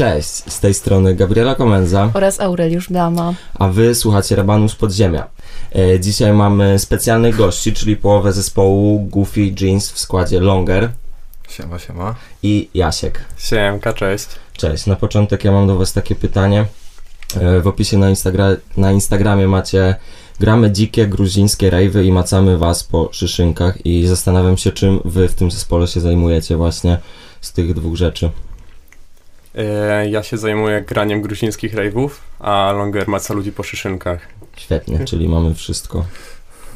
Cześć, z tej strony Gabriela Komenza, oraz Aureliusz Dama. a wy słuchacie Rabanu z Podziemia. E, dzisiaj mamy specjalnych gości, czyli połowę zespołu Goofy Jeans w składzie Longer Siema, siema. i Jasiek. Siemka, cześć. Cześć, na początek ja mam do was takie pytanie. E, w opisie na, Instagra- na Instagramie macie gramy dzikie gruzińskie rejwy i macamy was po szyszynkach i zastanawiam się, czym wy w tym zespole się zajmujecie właśnie z tych dwóch rzeczy. E, ja się zajmuję graniem gruzińskich rave'ów, a Longer maca ludzi po szyszynkach. Świetnie, czyli mamy wszystko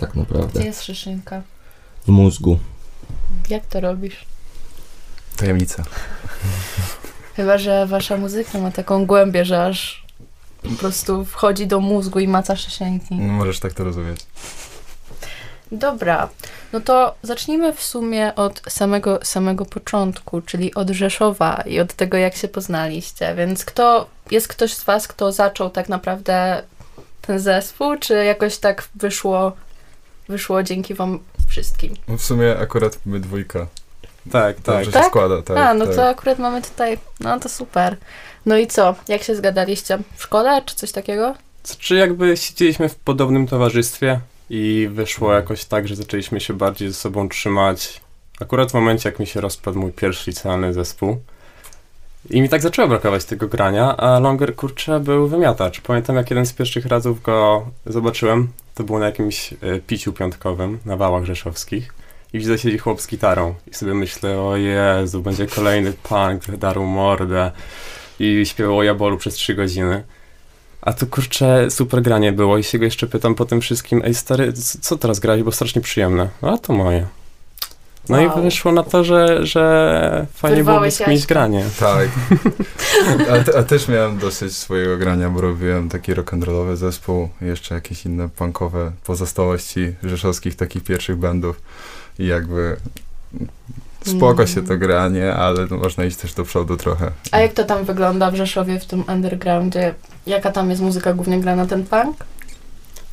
tak naprawdę Gdzie jest szyszynka? w mózgu. Jak to robisz? Tajemnica. Chyba, że wasza muzyka ma taką głębię, że aż po prostu wchodzi do mózgu i maca szyszynki. No, możesz tak to rozumieć. Dobra, no to zacznijmy w sumie od samego, samego początku, czyli od Rzeszowa i od tego, jak się poznaliście. Więc kto, jest ktoś z was, kto zaczął tak naprawdę ten zespół, czy jakoś tak wyszło, wyszło dzięki wam wszystkim? No w sumie akurat my dwójka. Tak, tak. Dobrze się Tak? składa, tak. A, no tak. to akurat mamy tutaj, no to super. No i co, jak się zgadaliście? W szkole, czy coś takiego? Czy jakby siedzieliśmy w podobnym towarzystwie i wyszło jakoś tak, że zaczęliśmy się bardziej ze sobą trzymać. Akurat w momencie, jak mi się rozpadł mój pierwszy licealny zespół. I mi tak zaczęło brakować tego grania, a Longer, kurczę, był wymiatacz. Pamiętam, jak jeden z pierwszych razów go zobaczyłem, to było na jakimś e, piciu piątkowym na wałach rzeszowskich. I widzę, siedzi chłop z gitarą. I sobie myślę, o Jezu, będzie kolejny punk, darł mordę. I śpiewał o Jabolu przez trzy godziny. A tu kurczę, super granie było i się go jeszcze pytam po tym wszystkim, ej stary, co teraz grałeś, bo strasznie przyjemne. No, A to moje. No Wow. i wyszło na to, że, że fajnie byłoby Wyrwałeś Jaśka. granie. Tak. A, te, a też miałem dosyć swojego grania, bo robiłem taki rock'n'rollowy zespół, jeszcze jakieś inne punkowe pozostałości rzeszowskich takich pierwszych bandów i jakby spoko Mm. się to granie, ale no można iść też do przodu trochę. A jak to tam wygląda w Rzeszowie, w tym undergroundzie? Jaka tam jest muzyka głównie grana, ten punk?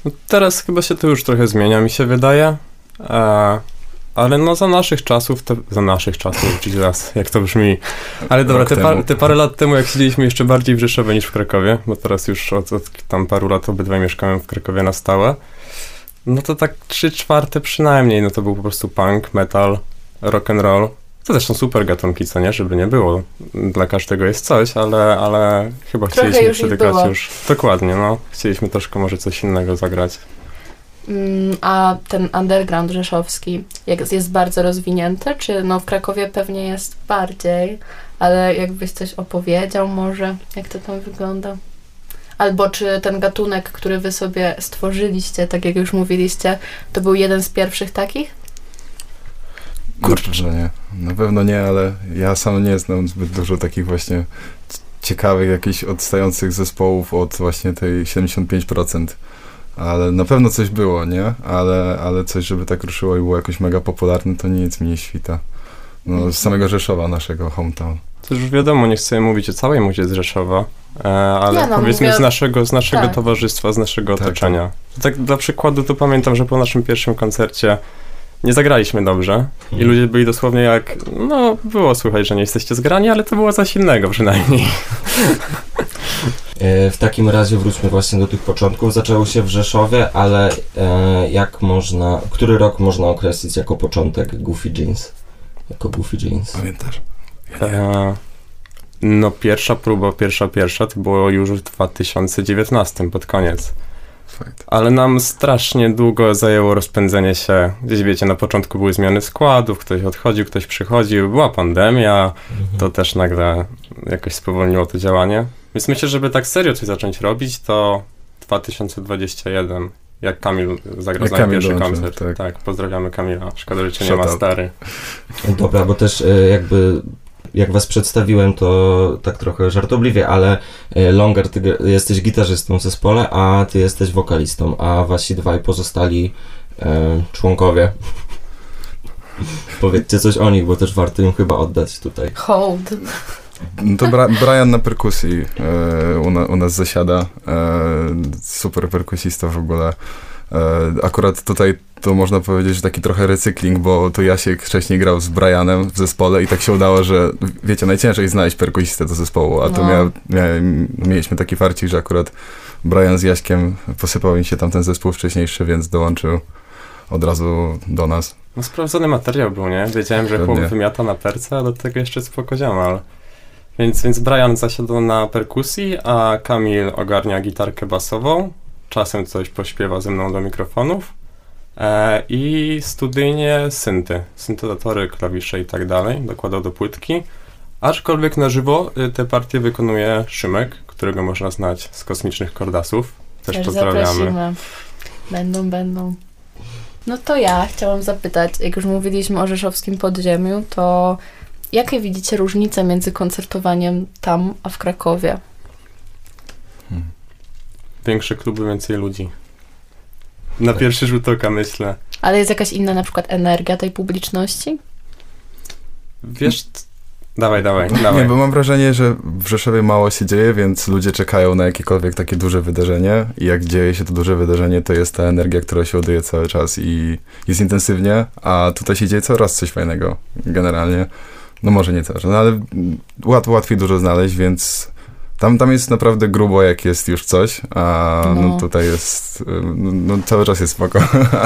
No, teraz chyba się to już trochę zmienia, mi się wydaje. E, ale no za naszych czasów, te, za naszych czasów, Jesus, jak to brzmi. Ale dobra, te, par, te parę lat temu, jak siedzieliśmy jeszcze bardziej w Rzeszowie niż w Krakowie, bo teraz już od, od tam paru lat obydwaj mieszkamy w Krakowie na stałe, no to tak trzy czwarte przynajmniej, no to był po prostu punk, metal, rock and roll. To też są super gatunki, co nie? Żeby nie było. Dla każdego jest coś, ale, ale chyba Trochę chcieliśmy już już. Dokładnie, no. Chcieliśmy troszkę może coś innego zagrać. Mm, a ten underground rzeszowski jak jest bardzo rozwinięty, czy no w Krakowie pewnie jest bardziej, ale jakbyś coś opowiedział może, jak to tam wygląda? Albo czy ten gatunek, który wy sobie stworzyliście, tak jak już mówiliście, to był jeden z pierwszych takich? Na pewno nie. Na pewno nie, ale ja sam nie znam zbyt dużo takich właśnie ciekawych, jakichś odstających zespołów od właśnie tej 75%. Ale na pewno coś było, nie? Ale, ale coś, żeby tak ruszyło i było jakoś mega popularne, to nic mi nie świta. No, z samego Rzeszowa, naszego hometown. To już wiadomo, nie chcę mówić o całej muzie z Rzeszowa, e, ale no, powiedzmy mówię- z naszego, z naszego Tak. towarzystwa, z naszego Tak, otoczenia. Tak dla przykładu to pamiętam, że po naszym pierwszym koncercie nie zagraliśmy dobrze i Mhm. ludzie byli dosłownie jak, no było słychać, że nie jesteście zgrani, ale to było coś innego przynajmniej. E, W takim razie wróćmy właśnie do tych początków. Zaczęło się w Rzeszowie, ale e, jak można, który rok można określić jako początek Goofy Jeans? Jako Goofy Jeans. Pamiętasz? E, no pierwsza próba, pierwsza, pierwsza to było już w 2019 pod koniec. Ale nam strasznie długo zajęło rozpędzenie się. Gdzieś wiecie, na początku były zmiany składów, ktoś odchodził, ktoś przychodził, była pandemia, to też nagle jakoś spowolniło to działanie. Więc myślę, żeby tak serio coś zacząć robić, to 2021, jak Kamil zagrał Jak Kamil pierwszy dołączył, koncert. tak. Tak. pozdrawiamy Kamila. Szkoda, że cię nie ma stary. Dobra, bo też e, jakby jak was przedstawiłem, to tak trochę żartobliwie, ale e, Longer, ty jesteś gitarzystą w zespole, a ty jesteś wokalistą, a wasi dwaj pozostali e, członkowie. Powiedzcie coś o nich, bo też warto im chyba oddać tutaj. Hold. To Bra- Brian na perkusji e, u, na, u nas zasiada. E, super perkusista w ogóle. E, akurat tutaj to można powiedzieć, że taki trochę recykling, bo to Jasiek wcześniej grał z Brianem w zespole i tak się udało, że wiecie, najciężej znaleźć perkusistę do zespołu, a tu No. miał, miałem, mieliśmy taki farcik, że akurat Brian z Jaśkiem posypał im się tam ten zespół wcześniejszy, więc dołączył od razu do nas. No sprawdzony materiał był, nie? Wiedziałem, że chłop wymiata na perce, a do tego jeszcze spoko ziomal. Więc, więc Brian zasiadł na perkusji, a Kamil ogarnia gitarkę basową. Czasem coś pośpiewa ze mną do mikrofonów. E, I studyjnie synty, syntezatory, klawisze i tak dalej. Dokładał do płytki. Aczkolwiek na żywo y, te partie wykonuje Szymek, którego można znać z kosmicznych kordasów. Też, pozdrawiamy. zaprosimy. Będą, będą. No to ja chciałam zapytać, jak już mówiliśmy o rzeszowskim podziemiu, to jakie widzicie różnice między koncertowaniem tam, a w Krakowie? Większe kluby, więcej ludzi. Na pierwszy rzut oka myślę. Ale jest jakaś inna na przykład energia tej publiczności? Wiesz, c- dawaj, dawaj, Nie, dawaj. bo mam wrażenie, że w Rzeszowie mało się dzieje, więc ludzie czekają na jakiekolwiek takie duże wydarzenie i jak dzieje się to duże wydarzenie, to jest ta energia, która się ładuje cały czas i jest intensywnie, a tutaj się dzieje coraz coś fajnego generalnie. No może nie cały czas, no ale łat, łatwiej dużo znaleźć, więc tam, tam jest naprawdę grubo, jak jest już coś, a no. No. tutaj jest, no, no cały czas jest spoko,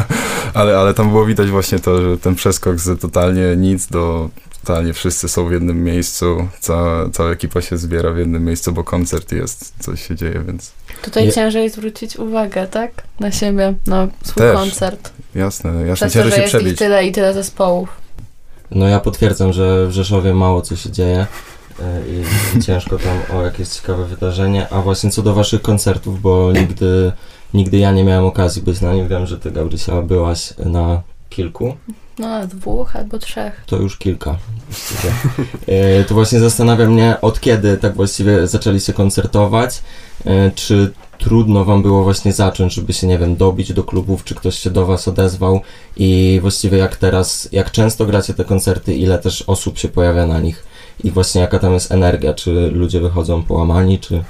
ale, ale tam było widać właśnie to, że ten przeskok z totalnie nic do totalnie wszyscy są w jednym miejscu, cała, cała ekipa się zbiera w jednym miejscu, bo koncert jest, coś się dzieje, więc Tutaj Je- ciężej zwrócić uwagę, tak? Na siebie, na swój Też. koncert. jasne, jasne, ciężej że się jest ich przebić. tyle i tyle zespołów. No ja potwierdzam, że w Rzeszowie mało co się dzieje i, i ciężko tam o jakieś ciekawe wydarzenie. A właśnie co do waszych koncertów, bo nigdy, nigdy ja nie miałem okazji być na nich. Wiem, że ty, Gabrysia, byłaś na kilku. No, dwóch albo trzech. To już kilka. właściwie. E, To właśnie zastanawia mnie, od kiedy tak właściwie zaczęliście koncertować. E, Czy trudno wam było właśnie zacząć, żeby się, nie wiem, dobić do klubów, czy ktoś się do was odezwał i właściwie jak teraz, jak często gracie te koncerty, ile też osób się pojawia na nich i właśnie jaka tam jest energia, czy ludzie wychodzą połamani, czy...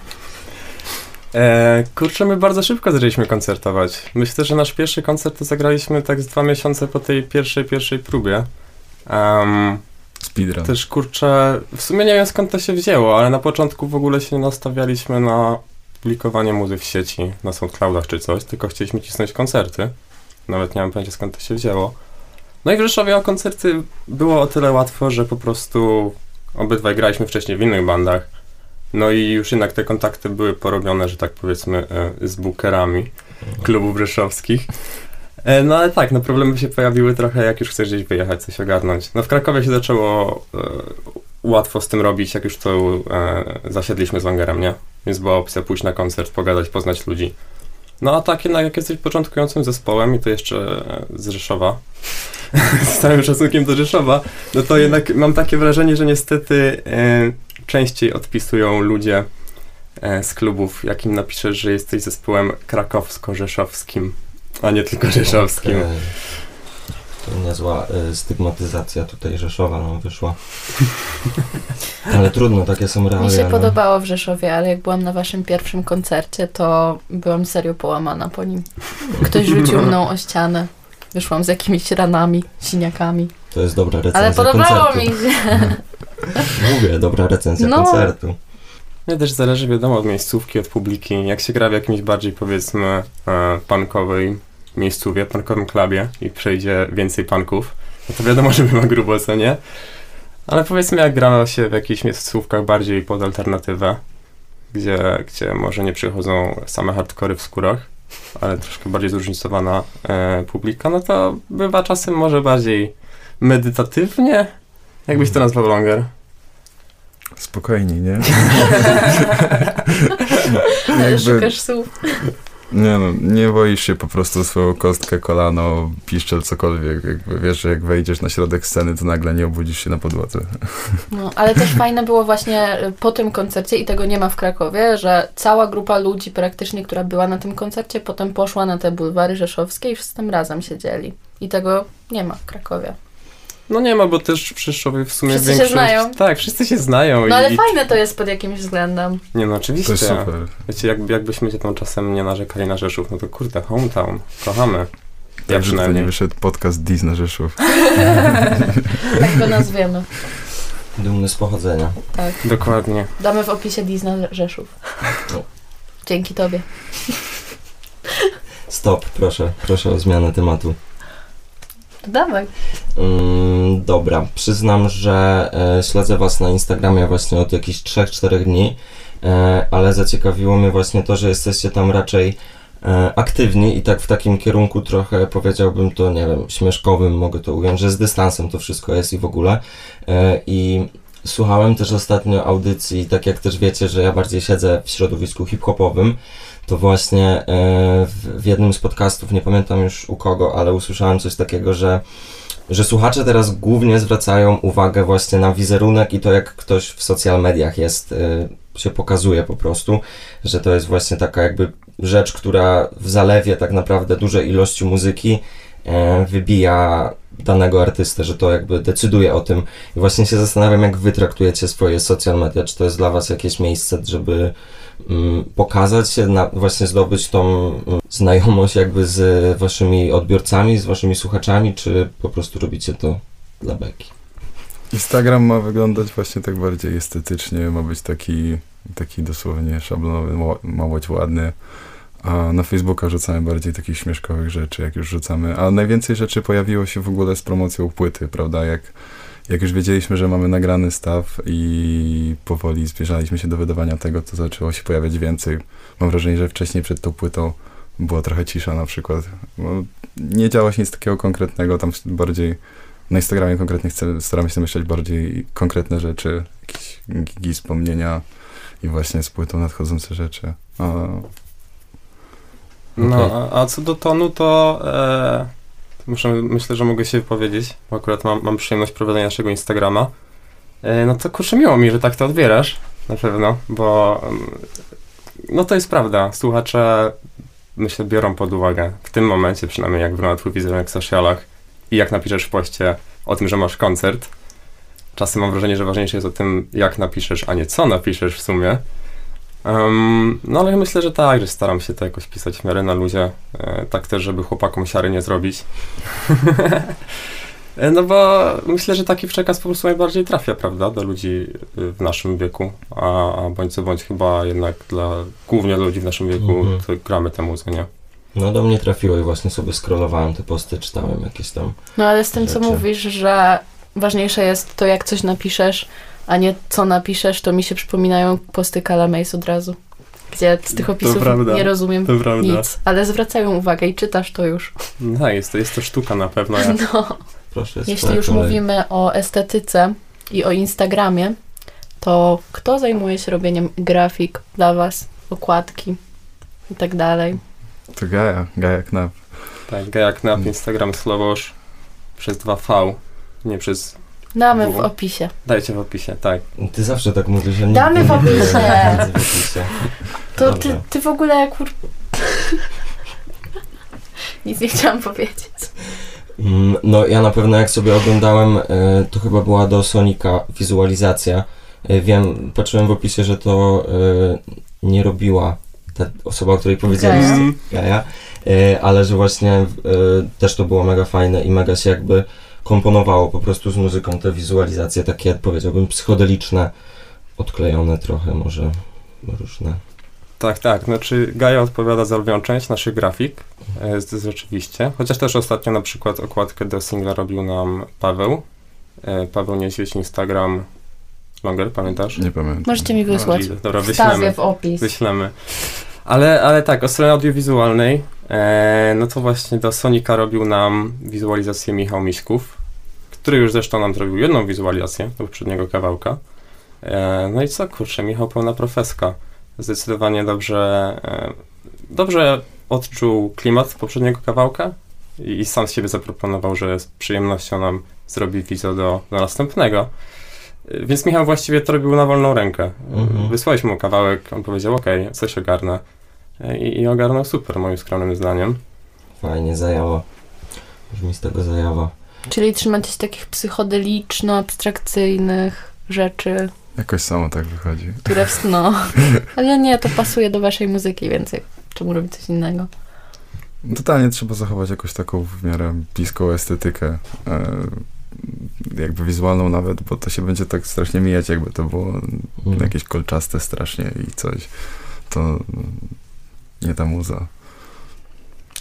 E, kurczę, my bardzo szybko zaczęliśmy koncertować. Myślę, że nasz pierwszy koncert to zagraliśmy tak z dwa miesiące po tej pierwszej, pierwszej próbie. Um, Speedrun. też kurczę, w sumie nie wiem skąd to się wzięło, ale na początku w ogóle się nie nastawialiśmy na publikowanie muzy w sieci, na SoundCloudach czy coś, tylko chcieliśmy cisnąć koncerty. Nawet nie mam pojęcia skąd to się wzięło. No i w Rzeszowie o koncerty było o tyle łatwo, że po prostu obydwaj graliśmy wcześniej w innych bandach. No i już jednak te kontakty były porobione, że tak powiedzmy, e, z bookerami klubów rzeszowskich. E, No ale tak, no problemy się pojawiły trochę, jak już chcesz gdzieś wyjechać, coś ogarnąć. No w Krakowie się zaczęło e, łatwo z tym robić, jak już to e, zasiedliśmy z Wangerem, nie? Więc była opcja pójść na koncert, pogadać, poznać ludzi. No a tak jednak, jak jesteś początkującym zespołem i to jeszcze e, z Rzeszowa, z całym szacunkiem do Rzeszowa, no to jednak mam takie wrażenie, że niestety e, częściej odpisują ludzie e, z klubów, jak im napiszesz, że jesteś zespołem krakowsko-rzeszowskim, a nie tylko rzeszowskim. Okej. To niezła y, stygmatyzacja tutaj Rzeszowa nam wyszła. Ale trudno, takie są realia. Mi się no. podobało w Rzeszowie, ale jak byłam na waszym pierwszym koncercie, to byłam serio połamana po nim. Ktoś rzucił mną o ścianę. Wyszłam z jakimiś ranami, siniakami. To jest dobra recenzja Ale podobało koncertu. mi się. Mówię, dobra recenzja No. koncertu. Nie, też zależy, wiadomo, od miejscówki, od publiki. Jak się gra w jakimś bardziej, powiedzmy, e, punkowej miejscówie, punkowym klubie i przejdzie więcej punków, no to wiadomo, że bywa grubo, co nie? Ale powiedzmy, jak gramy się w jakichś miejscówkach bardziej pod alternatywę, gdzie, gdzie może nie przychodzą same hardkory w skórach, ale troszkę bardziej zróżnicowana e, publika, no to bywa czasem może bardziej medytatywnie. Jakbyś to nazwał longer? Spokojni, nie? Jakby- szukasz słów. Nie no, nie boisz się po prostu swoją kostkę, kolano, piszczel, cokolwiek. Jakby wiesz, że jak wejdziesz na środek sceny, to nagle nie obudzisz się na podłodze. No, ale też fajne było właśnie y, po tym koncercie, i tego nie ma w Krakowie, że cała grupa ludzi praktycznie, która była na tym koncercie, potem poszła na te bulwary rzeszowskie i wszyscy tam razem siedzieli. I tego nie ma w Krakowie. No nie ma, bo też w Rzeszowie w sumie Wszyscy się większość... znają. Tak, wszyscy się znają. No ale i, fajne to jest pod jakimś względem. Nie no, To oczywiście. jest super. Wiecie, jak, jakbyśmy się tam czasem nie narzekali na Rzeszów, no to kurde, hometown, kochamy. Ja Także to nie wyszedł podcast Disney Rzeszów. Tak go nazwiemy. Dumny z pochodzenia. Tak. Dokładnie. Damy w opisie Disney Rzeszów. No. Dzięki tobie. Stop, proszę, proszę o zmianę tematu. Dawaj. Mm, dobra, przyznam, że e, śledzę Was na Instagramie właśnie od jakichś 3-4 dni, e, ale zaciekawiło mnie właśnie to, że jesteście tam raczej e, aktywni i tak w takim kierunku trochę powiedziałbym to, nie wiem, śmieszkowym mogę to ująć, że z dystansem to wszystko jest i w ogóle. E, I słuchałem też ostatnio audycji, tak jak też wiecie, że ja bardziej siedzę w środowisku hip-hopowym, to właśnie e, w, jednym z podcastów, nie pamiętam już u kogo, ale usłyszałem coś takiego, że że słuchacze teraz głównie zwracają uwagę właśnie na wizerunek i to, jak ktoś w social mediach jest, y, się pokazuje po prostu, że to jest właśnie taka jakby rzecz, która w zalewie tak naprawdę dużej ilości muzyki e, wybija danego artystę, że to jakby decyduje o tym. I właśnie się zastanawiam, jak wy traktujecie swoje social media, czy to jest dla was jakieś miejsce, żeby pokazać się, na, właśnie zdobyć tą mm, znajomość jakby z waszymi odbiorcami, z waszymi słuchaczami, czy po prostu robicie to dla beki? Instagram ma wyglądać właśnie tak bardziej estetycznie, ma być taki, taki dosłownie szablonowy, ma być ładny. A na Facebooka rzucamy bardziej takich śmieszkowych rzeczy, jak już rzucamy. A najwięcej rzeczy pojawiło się w ogóle z promocją płyty, prawda? Jak, jak już wiedzieliśmy, że mamy nagrany staw i powoli zbliżaliśmy się do wydawania tego, to zaczęło się pojawiać więcej. Mam wrażenie, że wcześniej przed tą płytą była trochę cisza na przykład. Bo nie działo się nic takiego konkretnego, tam bardziej na Instagramie konkretnie chcę, staramy się myśleć bardziej konkretne rzeczy, jakieś gigi, wspomnienia i właśnie z płytą nadchodzące rzeczy. A, No, Okej. a, a co do tonu, to e, muszę, myślę, że mogę się wypowiedzieć, bo akurat mam, mam przyjemność prowadzenia naszego Instagrama. E, no to kurczę, miło mi, że tak to odbierasz, na pewno, bo mm, no to jest prawda. Słuchacze, myślę, biorą pod uwagę, w tym momencie przynajmniej, jak wygląda twój wizerunek w socialach i jak napiszesz w poście o tym, że masz koncert. Czasem mam wrażenie, że ważniejsze jest o tym, jak napiszesz, a nie co napiszesz w sumie. Em, no ale myślę, że tak, że staram się to jakoś pisać w miarę na luzie, e, tak też, żeby chłopakom siary nie zrobić. E, no bo myślę, że taki przekaz po prostu najbardziej trafia, prawda, do ludzi y, w naszym wieku, a, a bądź co bądź chyba jednak dla, głównie dla ludzi w naszym wieku, Mhm. to gramy tę muzykę, nie? No do mnie trafiło i właśnie sobie scrollowałem te posty, czytałem jakieś tam. No ale z tym, co Rzeczy. mówisz, że ważniejsze jest to, jak coś napiszesz, a nie co napiszesz, to mi się przypominają posty Calamace od razu. Gdzie z tych opisów prawda, nie rozumiem nic, ale zwracają uwagę i czytasz to już. No jest to, jest to sztuka na pewno. Jak, No. Proszę, Jeśli już kolej. mówimy o estetyce i o Instagramie, to kto zajmuje się robieniem grafik dla Was, okładki i tak dalej? to Gaja, Gaja Knap. tak, Gaja Knap, Instagram Słowosz przez 2V, nie przez... Damy w opisie. Dajcie w opisie, tak. Ty zawsze tak mówisz, że nie Damy w nie opisie. w opisie. To Dobrze. ty, ty w ogóle kur... Nic nie chciałam powiedzieć. Mm, No ja na pewno jak sobie oglądałem, e, to chyba była do Sonika wizualizacja. E, Wiem, patrzyłem w opisie, że to e, nie robiła ta osoba, o której powiedzieliście, Gaja. Ale że właśnie też to było mega fajne i mega się jakby komponowało po prostu z muzyką te wizualizacje takie powiedziałbym psychodeliczne, odklejone trochę może różne. Tak, tak. Znaczy Gaja odpowiada za lwią część naszych grafik, e, z- rzeczywiście. Chociaż też ostatnio na przykład okładkę do singla robił nam Paweł. E, Paweł Niedźwiedź, Instagram Longer, pamiętasz? Nie pamiętam. Możecie mi wysłać. O, Dobra, wyślemy. w opis. Wyślemy. Ale, ale tak, o stronie audiowizualnej, e, no to właśnie do Sonika robił nam wizualizację Michał Miśków, który już zresztą nam zrobił jedną wizualizację do poprzedniego kawałka. E, no i co, kurczę, Michał pełna profeska. Zdecydowanie dobrze, e, dobrze odczuł klimat poprzedniego kawałka i, i sam z siebie zaproponował, że z przyjemnością nam zrobi wizo do, do następnego. Więc Michał właściwie to robił na wolną rękę. Mhm. Wysłaliśmy mu kawałek, on powiedział, okej, coś ogarnę. I, I ogarnął super, moim skromnym zdaniem. Fajnie, zajawa. Brzmi z tego zajawa. Czyli trzymacie się takich psychodeliczno-abstrakcyjnych rzeczy, Jakoś samo tak wychodzi. które w no. Ale nie, to pasuje do waszej muzyki więcej. Czemu robić coś innego? Totalnie trzeba zachować jakoś taką w miarę bliską estetykę, e, jakby wizualną nawet, bo to się będzie tak strasznie mijać, jakby to było Mm. jakieś kolczaste strasznie i coś. To nie ta muza.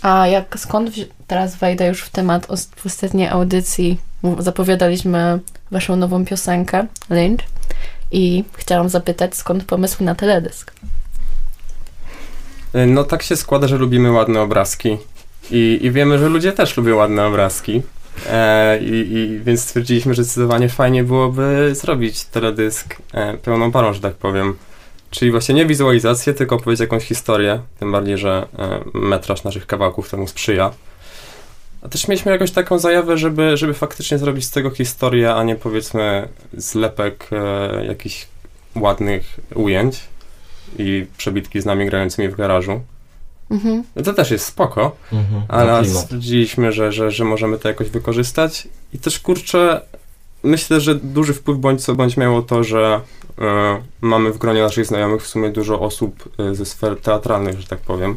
A jak skąd wzi- teraz wejdę już w temat w ostatniej audycji zapowiadaliśmy waszą nową piosenkę Lynch i chciałam zapytać skąd pomysł na teledysk. Y, No tak się składa, że lubimy ładne obrazki i, i wiemy, że ludzie też lubią ładne obrazki. E, i, i, więc stwierdziliśmy, że zdecydowanie fajnie byłoby zrobić teledysk e, pełną parą, że tak powiem. Czyli właśnie nie wizualizację, tylko opowiedzieć jakąś historię, tym bardziej, że e, metraż naszych kawałków temu sprzyja. A też mieliśmy jakąś taką zajawę, żeby, żeby faktycznie zrobić z tego historię, a nie powiedzmy zlepek e, jakichś ładnych ujęć i przebitki z nami grającymi w garażu. Mhm. No to też jest spoko, Mhm. ale stwierdziliśmy, że, że, że możemy to jakoś wykorzystać i też kurczę, myślę, że duży wpływ bądź co bądź miało to, że e, mamy w gronie naszych znajomych w sumie dużo osób e, ze sfer teatralnych, że tak powiem.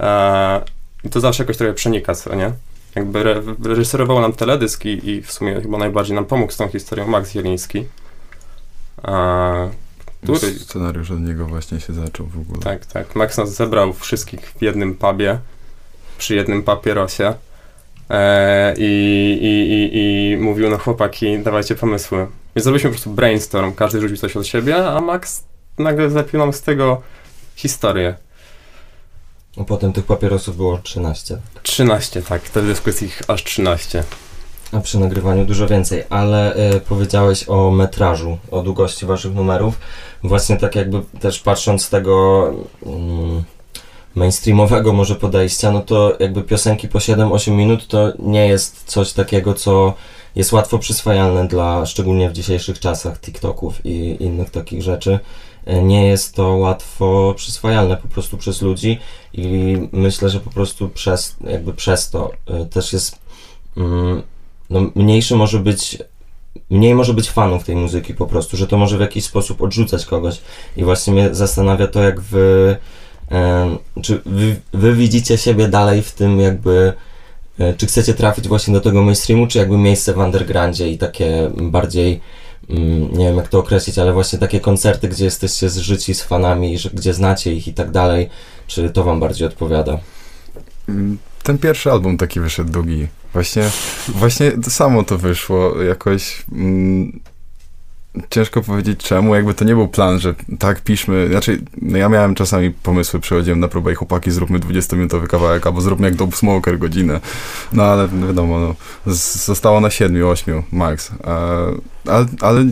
E, I to zawsze jakoś trochę przenika, co nie? Jakby re, reżyserował nam teledysk i, i w sumie chyba najbardziej nam pomógł z tą historią Max Jeliński. Który? Scenariusz od niego właśnie się zaczął w ogóle. Tak, tak. Max nas zebrał wszystkich w jednym pubie, przy jednym papierosie i, i, i, i mówił, no chłopaki, dawajcie pomysły. Więc zrobiliśmy po prostu brainstorm, każdy rzucił coś od siebie, a Max nagle zlepił nam z tego historię. A potem tych papierosów było 13. 13, tak, wtedy jest ich aż 13. A przy nagrywaniu dużo więcej, ale y, powiedziałeś o metrażu, o długości waszych numerów. Właśnie tak jakby też patrząc z tego mm, mainstreamowego może podejścia, no to jakby piosenki po 7-8 minut to nie jest coś takiego, co jest łatwo przyswajalne dla, szczególnie w dzisiejszych czasach TikToków i innych takich rzeczy. Y, Nie jest to łatwo przyswajalne po prostu przez ludzi i myślę, że po prostu przez, jakby przez to y, też jest mm, no, mniejszy może być, mniej może być fanów tej muzyki po prostu, że to może w jakiś sposób odrzucać kogoś. I właśnie mnie zastanawia to, jak em, czy wy, wy widzicie siebie dalej w tym jakby, e, czy chcecie trafić właśnie do tego mainstreamu, czy jakby miejsce w undergroundzie i takie bardziej, mm, nie wiem jak to określić, ale właśnie takie koncerty, gdzie jesteście zżyci z fanami, gdzie znacie ich i tak dalej, czy to wam bardziej odpowiada? Mm, Ten pierwszy album taki wyszedł długi. Właśnie, właśnie to samo to wyszło jakoś. Mm, ciężko powiedzieć czemu, jakby to nie był plan, że tak piszmy. Znaczy, no ja miałem czasami pomysły, przychodziłem na próbę i chłopaki, zróbmy 20-minutowy kawałek, albo zróbmy jak Dope Smoker godzinę. No ale wiadomo, no, zostało na 7, 8 max. A, ale, ale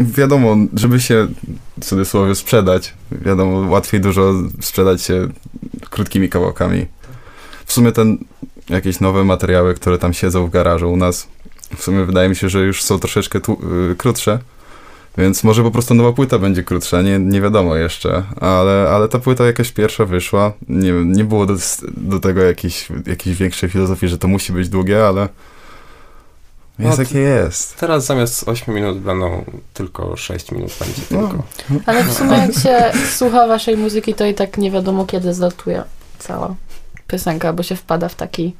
wiadomo, żeby się w cudzysłowie sprzedać, wiadomo, łatwiej dużo sprzedać się krótkimi kawałkami. W sumie ten jakieś nowe materiały, które tam siedzą w garażu u nas, w sumie wydaje mi się, że już są troszeczkę tu, y, krótsze, więc może po prostu nowa płyta będzie krótsza, nie, nie wiadomo jeszcze, ale, ale ta płyta jakaś pierwsza wyszła, nie, nie było do, do tego jakiejś, jakiejś większej filozofii, że to musi być długie, ale jest No, jakie jest. Teraz zamiast 8 minut będą tylko 6 minut będzie No. tylko. Ale w sumie jak się słucha waszej muzyki, to i tak nie wiadomo kiedy zlatuje cała piosenka, bo się wpada w taki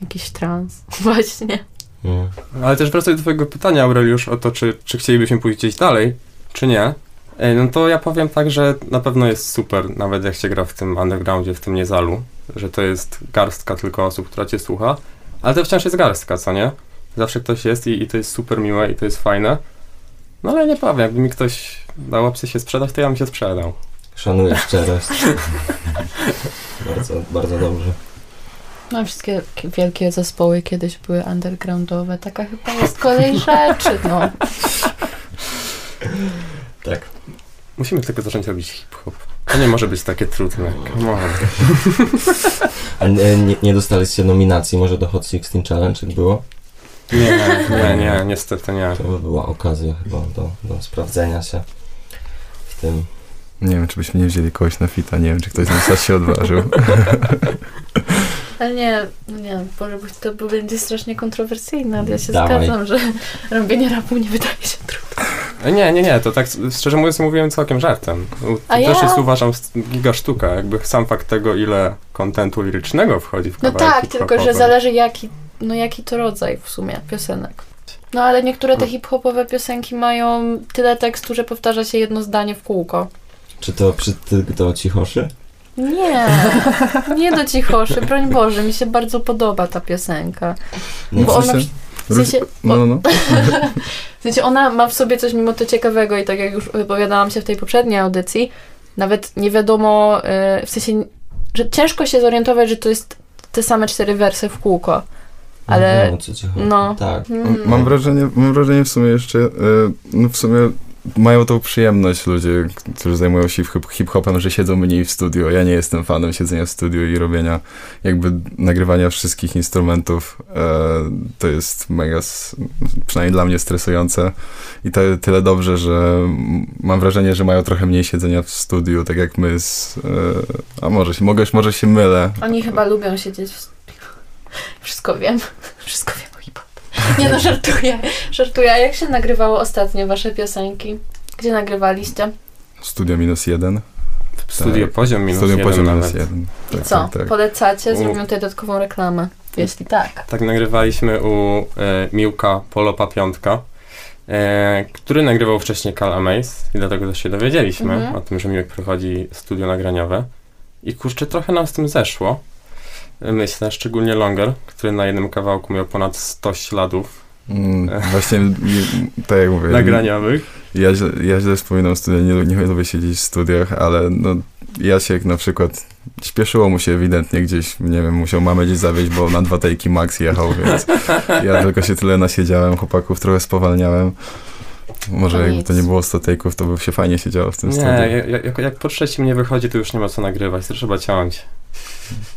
jakiś trans. Właśnie. Mm. Ale też wracając do twojego pytania, Aureliusz, o to, czy, czy chcielibyśmy pójść gdzieś dalej, czy nie. No to ja powiem tak, że na pewno jest super, nawet jak się gra w tym undergroundzie, w tym niezalu, że to jest garstka tylko osób, która cię słucha, ale to wciąż jest garstka, co nie? Zawsze ktoś jest i, i to jest super miłe i to jest fajne. No ale nie powiem, jakby mi ktoś dał opcję się sprzedać, to ja bym się sprzedał. Szanuję szczerość. bardzo, bardzo dobrze. No wszystkie wielkie zespoły kiedyś były undergroundowe. Taka chyba jest kolej rzeczy, no. Tak. Musimy tylko zacząć robić hip-hop. To nie może być takie trudne. Come on. A nie, nie, nie dostaliście nominacji może do Hot 16 Challenge, jak było? Nie, nie, nie, niestety nie. To by była okazja chyba do, do sprawdzenia się w tym. Nie wiem, czy byśmy nie wzięli kogoś na fita, nie wiem, czy ktoś z nas się odważył. Ale nie, no nie, Boże, bo to będzie strasznie kontrowersyjne, ale ja się Dawaj. zgadzam, że robienie rapu nie wydaje się trudne. E, Nie, nie, nie, to tak szczerze mówiąc mówiłem całkiem żartem. To A też ja- jest uważam giga sztuka, jakby sam fakt tego, ile kontentu lirycznego wchodzi w No kawałek tak, tylko że zależy jaki, no jaki to rodzaj w sumie piosenek. No ale niektóre te hip-hopowe piosenki mają tyle tekstu, że powtarza się jedno zdanie w kółko. Czy to przy ty, do cichoszy? Nie, nie do cichoszy, broń Boże, mi się bardzo podoba ta piosenka. Nie, Bo w ona, w sensie, No, no, no. w sensie ona ma w sobie coś mimo to ciekawego i tak jak już wypowiadałam się w tej poprzedniej audycji, nawet nie wiadomo, y, w sensie, że ciężko się zorientować, że to jest te same cztery wersy w kółko. Ale No, co ci chodzi. no. Tak. Mm. Mam wrażenie, mam wrażenie w sumie jeszcze, e, no w sumie mają tą przyjemność ludzie, którzy zajmują się hip- hip-hopem, że siedzą mniej w studio. Ja nie jestem fanem siedzenia w studio i robienia, jakby nagrywania wszystkich instrumentów. E, to jest mega, przynajmniej dla mnie stresujące. I to tyle dobrze, że mam wrażenie, że mają trochę mniej siedzenia w studiu, tak jak my z... E, a może się, mogę, może się mylę. Oni chyba lubią siedzieć w studiu. Wszystko wiem. Wszystko wiem Nie no, żartuję. Żartuję. A jak się nagrywało ostatnio wasze piosenki? Gdzie nagrywaliście? Studio minus jeden. Studio Tak. poziom minus Studio jeden poziom nawet. minus jeden. I Tak, co? tak, tak. Polecacie? Zrobimy tutaj dodatkową reklamę. Jeśli tak. Tak nagrywaliśmy u e, Miłka Polopa Piątka, e, który nagrywał wcześniej Cal Amaze i dlatego też się dowiedzieliśmy Mhm. o tym, że Miłek prowadzi studio nagraniowe. I kurczę, trochę nam z tym zeszło. Myślę, szczególnie Longer, który na jednym kawałku miał ponad 100 śladów Mm, właśnie, tak jak mówię, nagraniowych. ja, źle- ja źle wspominam studia, nie, nie lubię siedzieć w studiach, ale no, Jasiek na przykład, śpieszyło mu się ewidentnie gdzieś, nie wiem, musiał mamę gdzieś zawieźć, bo na dwa tejki max jechał, więc ja tylko się tyle nasiedziałem, chłopaków trochę spowalniałem. Może To jakby nic. to nie było 100 tejków, to by się fajnie siedziało w tym Nie, studiu. jak, jak, jak po trzecim nie wychodzi, to już nie ma co nagrywać, to trzeba ciąć.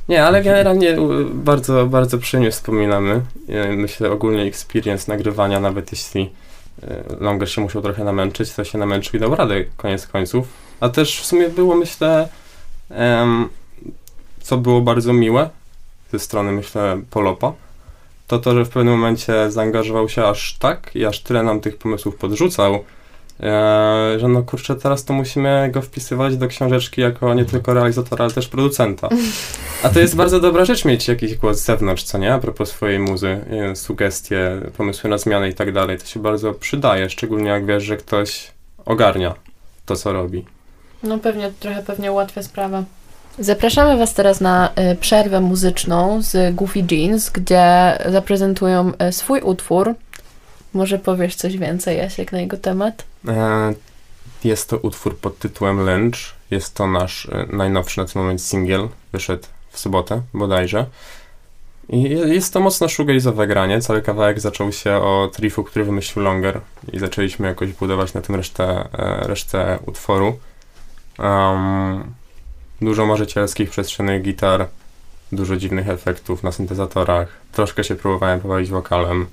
Nie, ale generalnie bardzo, bardzo przyjemnie wspominamy. E, Myślę ogólnie experience nagrywania, nawet jeśli e, Longer się musiał trochę namęczyć, to się namęczył i dał radę koniec końców. A też w sumie było, myślę, em, co było bardzo miłe ze strony, myślę, Polopa, to to, że w pewnym momencie zaangażował się aż tak i aż tyle nam tych pomysłów podrzucał, e, że no kurczę, teraz to musimy go wpisywać do książeczki jako nie tylko realizatora, ale też producenta. A to jest bardzo dobra rzecz mieć jakiś głos z zewnątrz, co nie? A propos swojej muzy, sugestie, pomysły na zmiany i tak dalej. To się bardzo przydaje, szczególnie jak wiesz, że ktoś ogarnia to, co robi. No pewnie, trochę pewnie ułatwia sprawę. Zapraszamy Was teraz na y, przerwę muzyczną z Goofy Jeans, gdzie zaprezentują y, swój utwór. Może powiesz coś więcej, Jasiek, na jego temat? E, Jest to utwór pod tytułem Lynch. Jest to nasz e, najnowszy na ten moment singiel. Wyszedł w sobotę bodajże. I je- jest to mocno shoegaze'owe granie. Cały kawałek zaczął się od riffu, który wymyślił Longer i zaczęliśmy jakoś budować na tym resztę, e, resztę utworu. Um, dużo marzycielskich, przestrzennych gitar, dużo dziwnych efektów na syntezatorach. Troszkę się próbowałem pobawić wokalem.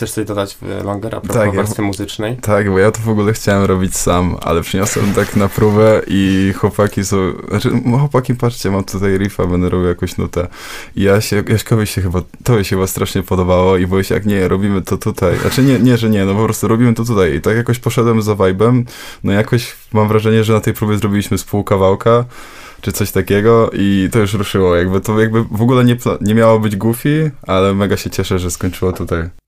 Chcesz coś dodać w Longer a propos Tak, muzycznej? Tak, bo ja to w ogóle chciałem robić sam, ale przyniosłem tak na próbę i chłopaki są... Znaczy, no chłopaki, patrzcie, mam tutaj riffa, będę robił jakąś nutę. I ja się, Jaśkowi się chyba, to się chyba strasznie podobało i bo się jak nie, robimy to tutaj. Znaczy nie, nie, że nie, no po prostu robimy to tutaj. I tak jakoś poszedłem za vibe'em, no jakoś mam wrażenie, że na tej próbie zrobiliśmy z pół kawałka, czy coś takiego i to już ruszyło. Jakby to jakby w ogóle nie, nie miało być goofy, ale mega się cieszę, że skończyło tutaj.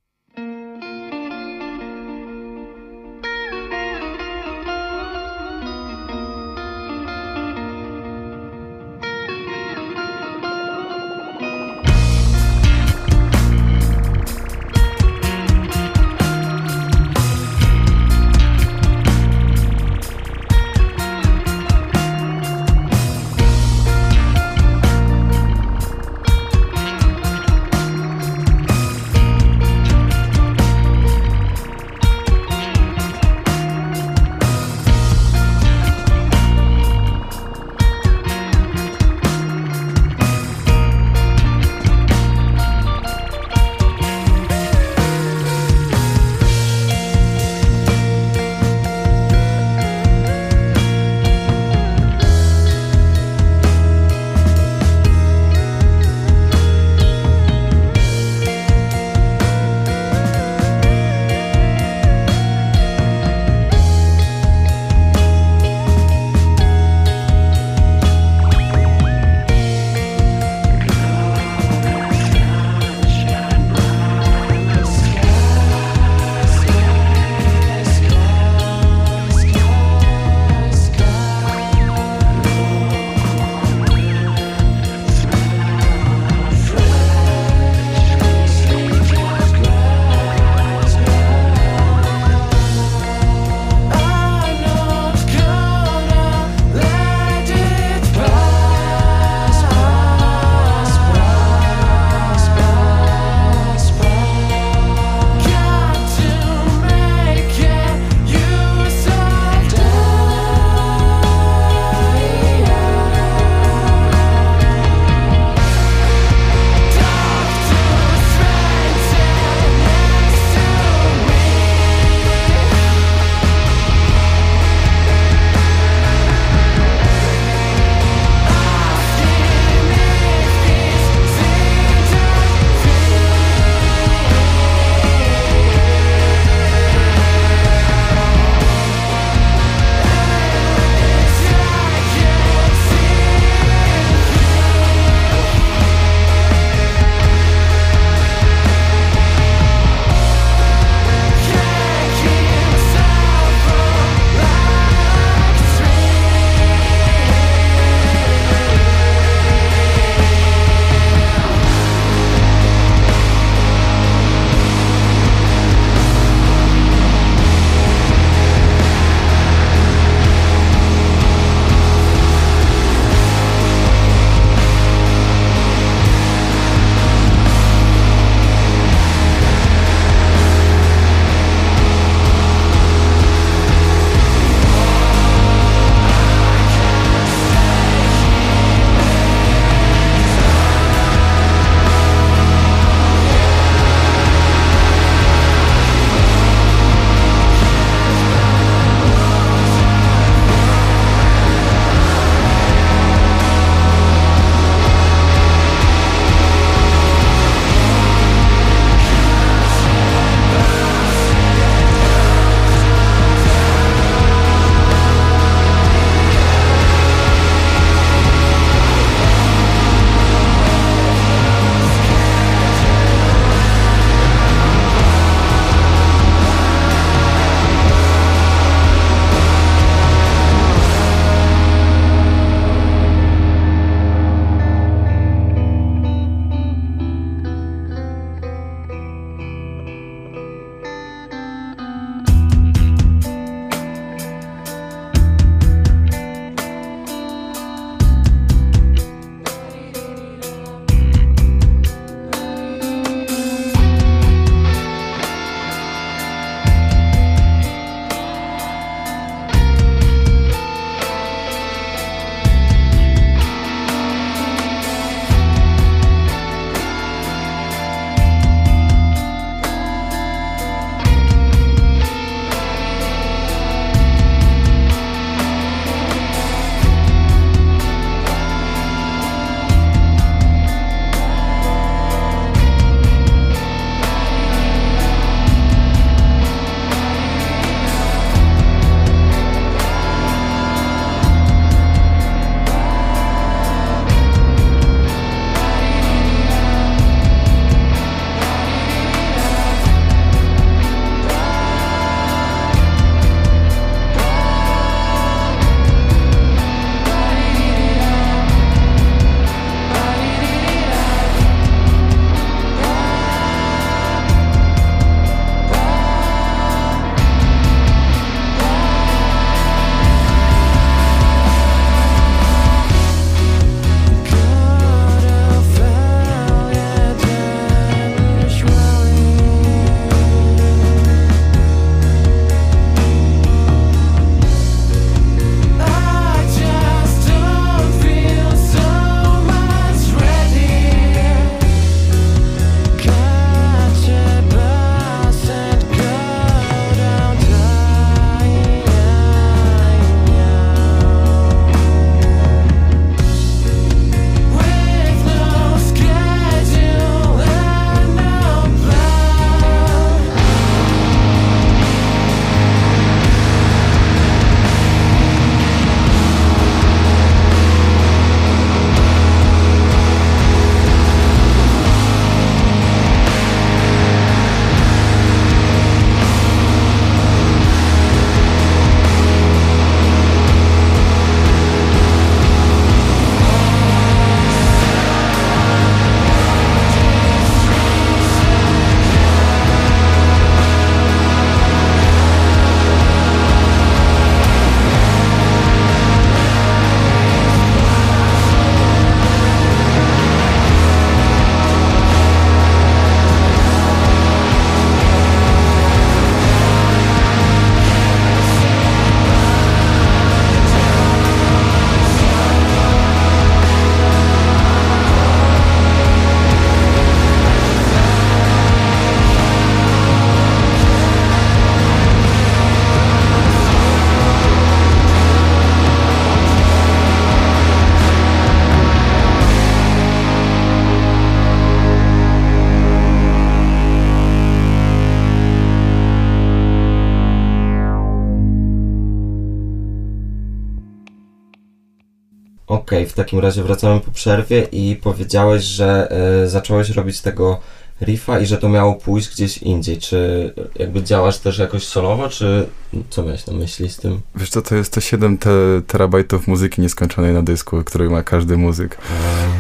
Okej, w takim razie wracamy po przerwie i powiedziałeś, że e, zacząłeś robić tego riffa i że to miało pójść gdzieś indziej. Czy jakby działasz też jakoś solowo, czy co miałeś na myśli z tym? Wiesz co, to jest to 7 te terabajtów muzyki nieskończonej na dysku, który ma każdy muzyk.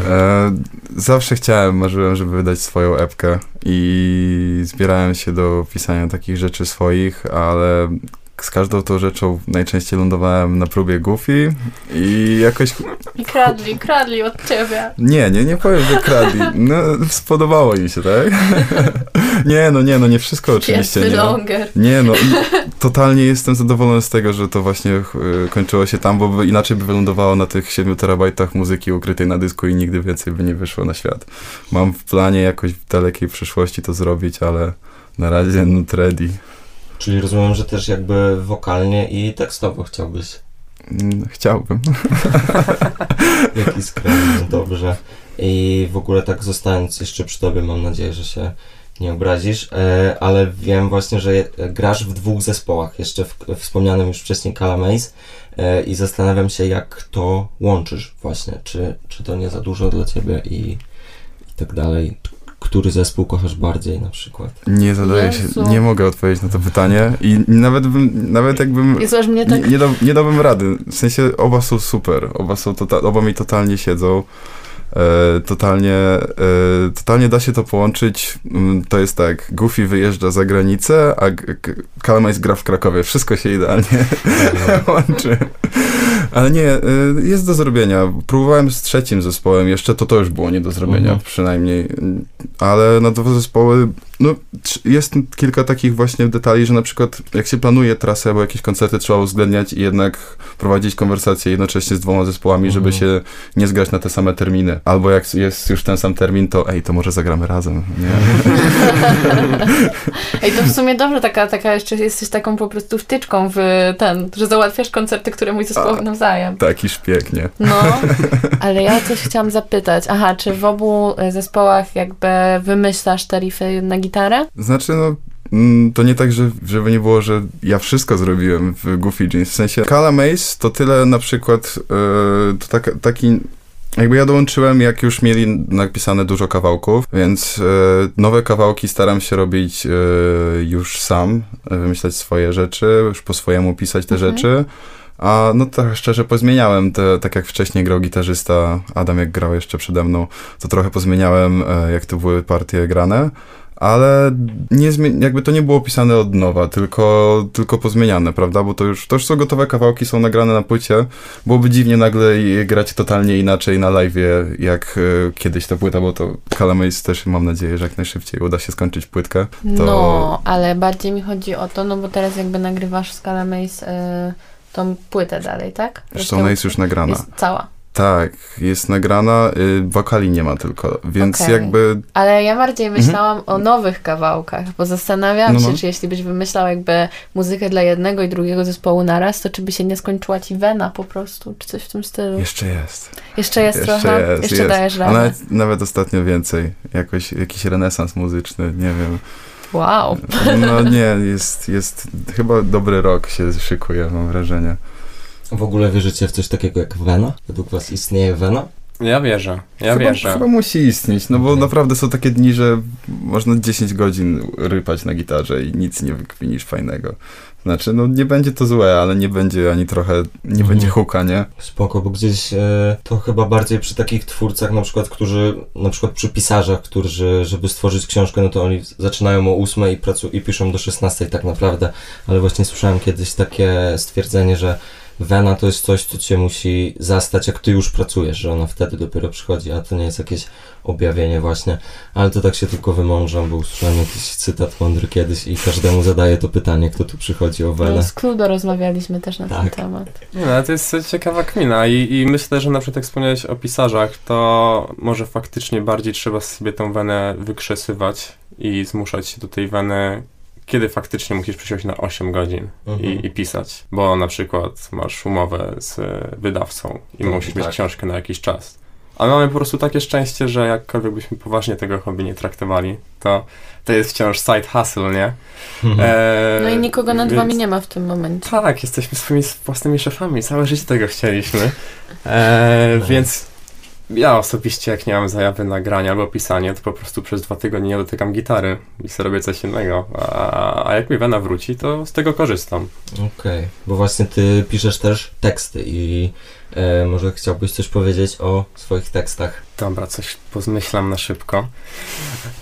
E, zawsze chciałem, marzyłem, żeby wydać swoją epkę i zbierałem się do pisania takich rzeczy swoich, ale z każdą tą rzeczą najczęściej lądowałem na próbie Goofy i jakoś... I kradli, kradli od ciebie. Nie, nie, nie powiem, że kradli. No, spodobało im się, tak? nie, no nie, no nie wszystko oczywiście, nie. longer. Nie no, totalnie jestem zadowolony z tego, że to właśnie y, kończyło się tam, bo inaczej by wylądowało na tych 7 terabajtach muzyki ukrytej na dysku i nigdy więcej by nie wyszło na świat. Mam w planie jakoś w dalekiej przyszłości to zrobić, ale na razie not ready. Czyli rozumiem, że też jakby wokalnie i tekstowo chciałbyś. Mm, Chciałbym. Jaki skromny, dobrze. I w ogóle tak zostając jeszcze przy tobie, mam nadzieję, że się nie obrazisz, e, ale wiem właśnie, że grasz w dwóch zespołach, jeszcze w wspomnianym już wcześniej Calamaze e, i zastanawiam się, jak to łączysz właśnie, czy, czy to nie za dużo dla ciebie i, i tak dalej. Który zespół kochasz bardziej na przykład? Nie zadaję się, Jezu. nie mogę odpowiedzieć na to pytanie i nawet bym, nawet jakbym... Jezu, aż mnie Nie, tak... nie, da, nie dałbym rady. W sensie oba są super. Oba, są tota, oba mi totalnie siedzą. E, totalnie, e, totalnie da się to połączyć. Mm, To jest tak, Goofy wyjeżdża za granicę, a Kalamajs gra w Krakowie. Wszystko się idealnie łączy. Ale nie, e, jest do zrobienia. Próbowałem z trzecim zespołem, jeszcze to to już było nie do zrobienia, Mhm. przynajmniej. Ale na dwa zespoły, no jest kilka takich właśnie detali, że na przykład jak się planuje trasę albo jakieś koncerty, trzeba uwzględniać i jednak prowadzić konwersacje jednocześnie z dwoma zespołami, żeby Mhm. się nie zgrać na te same terminy. Albo jak jest już ten sam termin, to ej, to może zagramy razem, nie? Ej, to w sumie dobrze, taka, taka jeszcze jesteś taką po prostu wtyczką w ten, że załatwiasz koncerty, które mój zespoł A. nawzajem. Taki szpieg, nie? No, ale ja coś chciałam zapytać. Aha, czy w obu e, zespołach jakby wymyślasz te riffy na gitarę? Znaczy, no, mm, to nie tak, że, żeby nie było, że ja wszystko zrobiłem w Goofy Jeans. W sensie, Kala Mace to tyle na przykład, e, to tak, taki... Jakby ja dołączyłem, jak już mieli napisane dużo kawałków, więc e, nowe kawałki staram się robić e, już sam, wymyślać swoje rzeczy, już po swojemu pisać te Mhm. rzeczy. A no tak szczerze pozmieniałem te, tak jak wcześniej grał gitarzysta Adam, jak grał jeszcze przede mną, to trochę pozmieniałem, jak to były partie grane, ale nie jakby to nie było pisane od nowa, tylko, tylko pozmieniane, prawda? Bo to już, to już są gotowe kawałki, są nagrane na płycie. Byłoby dziwnie nagle je grać totalnie inaczej na live, jak e, kiedyś ta płyta, bo to Calamaze też mam nadzieję, że jak najszybciej uda się skończyć płytkę. To- No, ale bardziej mi chodzi o to, no bo teraz jakby nagrywasz z Calamaze y, tą płytę dalej, tak? Zresztą Tą- ona jest już nagrana. Jest cała. Tak, jest nagrana, y, wokali nie ma tylko, więc Okej. jakby Ale ja bardziej myślałam o nowych kawałkach, bo zastanawiałam Mhm. No, się, no. czy jeśli byś wymyślał jakby muzykę dla jednego i drugiego zespołu naraz, to czy by się nie skończyła ci wena po prostu, czy coś w tym stylu. jeszcze jest. Jeszcze jest Jeszcze trochę? jest, jeszcze jest. dajesz A radę. nawet, nawet ostatnio więcej. Jakoś, jakiś renesans muzyczny, nie wiem. Wow. No nie, jest, jest chyba dobry rok się szykuje, mam wrażenie. W ogóle wierzycie w coś takiego jak Vena? Według was istnieje Vena? Ja wierzę, ja chyba, wierzę. chyba musi istnieć, no bo Okej. naprawdę są takie dni, że można 10 godzin rypać na gitarze i nic nie wykwinisz fajnego. Znaczy, no nie będzie to złe, ale nie będzie ani trochę, nie Mhm. będzie huka, nie? Spoko, bo gdzieś e, to chyba bardziej przy takich twórcach, na przykład, którzy, na przykład przy pisarzach, którzy, żeby stworzyć książkę, no to oni zaczynają o 8 i, pracu- i piszą do 16 tak naprawdę, ale właśnie słyszałem kiedyś takie stwierdzenie, że wena to jest coś, co cię musi zastać, jak ty już pracujesz, że ona wtedy dopiero przychodzi, a to nie jest jakieś objawienie właśnie, ale to tak się tylko wymążam, bo usłyszałem jakiś cytat mądry kiedyś i każdemu zadaję to pytanie, kto tu przychodzi o wenę. No, z Kludo rozmawialiśmy też na ten Tak. temat. Nie, no, ale to jest ciekawa kmina i, i myślę, że na przykład jak wspomniałeś o pisarzach, to może faktycznie bardziej trzeba sobie tą wenę wykrzesywać i zmuszać się do tej weny, kiedy faktycznie musisz przysiąść na 8 godzin Mhm. i, i pisać, bo na przykład masz umowę z wydawcą i Mhm, musisz mieć tak. książkę na jakiś czas. Ale mamy po prostu takie szczęście, że jakkolwiek byśmy poważnie tego hobby nie traktowali, to to jest wciąż side hustle, nie? Eee, No i nikogo nad więc- wami nie ma w tym momencie. tak, jesteśmy swoimi własnymi szefami, całe życie tego chcieliśmy. E, No. Więc ja osobiście, jak nie mam zajawy na granie albo pisanie, to po prostu przez dwa tygodnie nie dotykam gitary i sobie robię coś innego. A, a jak mi wena wróci, to z tego korzystam. Okej, bo właśnie ty piszesz też teksty i e, może chciałbyś coś powiedzieć o swoich tekstach. Dobra, coś pozmyślam na szybko.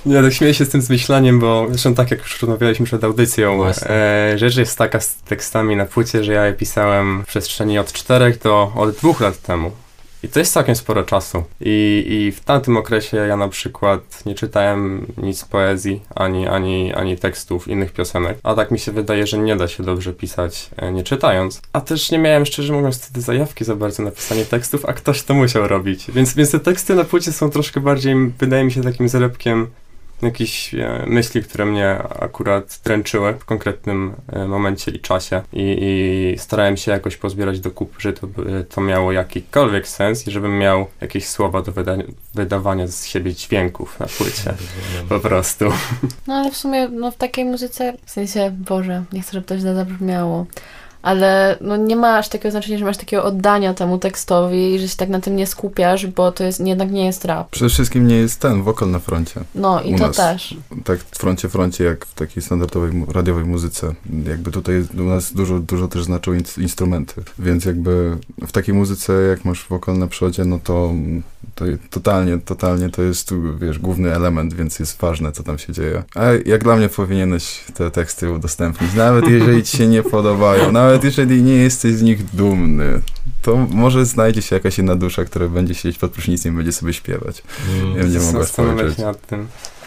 Nie, tak śmieję się z tym zmyślaniem, bo zresztą tak jak już rozmawialiśmy przed audycją, e, rzecz jest taka z tekstami na płycie, że ja je pisałem w przestrzeni od czterech do od dwóch lat temu. I to jest całkiem sporo czasu. I, I w tamtym okresie ja na przykład nie czytałem nic poezji, ani, ani, ani tekstów innych piosenek. A tak mi się wydaje, że nie da się dobrze pisać e, nie czytając. A też nie miałem, szczerze mówiąc, wtedy zajawki za bardzo na pisanie tekstów, a ktoś to musiał robić. Więc, więc te teksty na płycie są troszkę bardziej, wydaje mi się, takim zlepkiem jakichś e, myśli, które mnie akurat dręczyły w konkretnym e, momencie i czasie i, i starałem się jakoś pozbierać do kupy, że to, by- to miało jakikolwiek sens i żebym miał jakieś słowa do wyda- wydawania z siebie dźwięków na płycie. Po prostu. No ale w sumie no, w takiej muzyce, w sensie, Boże, nie chcę, żeby to źle zabrzmiało, ale no, nie ma aż takiego znaczenia, że masz takiego oddania temu tekstowi i że się tak na tym nie skupiasz, bo to jest, jednak nie jest rap. Przede wszystkim nie jest ten wokal na froncie. No i U to nas. też. Tak w froncie, froncie, jak w takiej standardowej radiowej muzyce. Jakby tutaj u nas dużo, dużo też znaczą in, instrumenty. Więc jakby w takiej muzyce, jak masz wokal na przodzie, no to, to totalnie, totalnie to jest, tu, wiesz, główny element, więc jest ważne, co tam się dzieje. A jak dla mnie powinieneś te teksty udostępnić, nawet jeżeli ci się nie podobają, nawet jeżeli nie jesteś z nich dumny, to może znajdzie się jakaś inna dusza, która będzie siedzieć pod prysznicem i będzie sobie śpiewać. Mm. Ja nie mogę zastanawiać spojrzeć. się nad tym.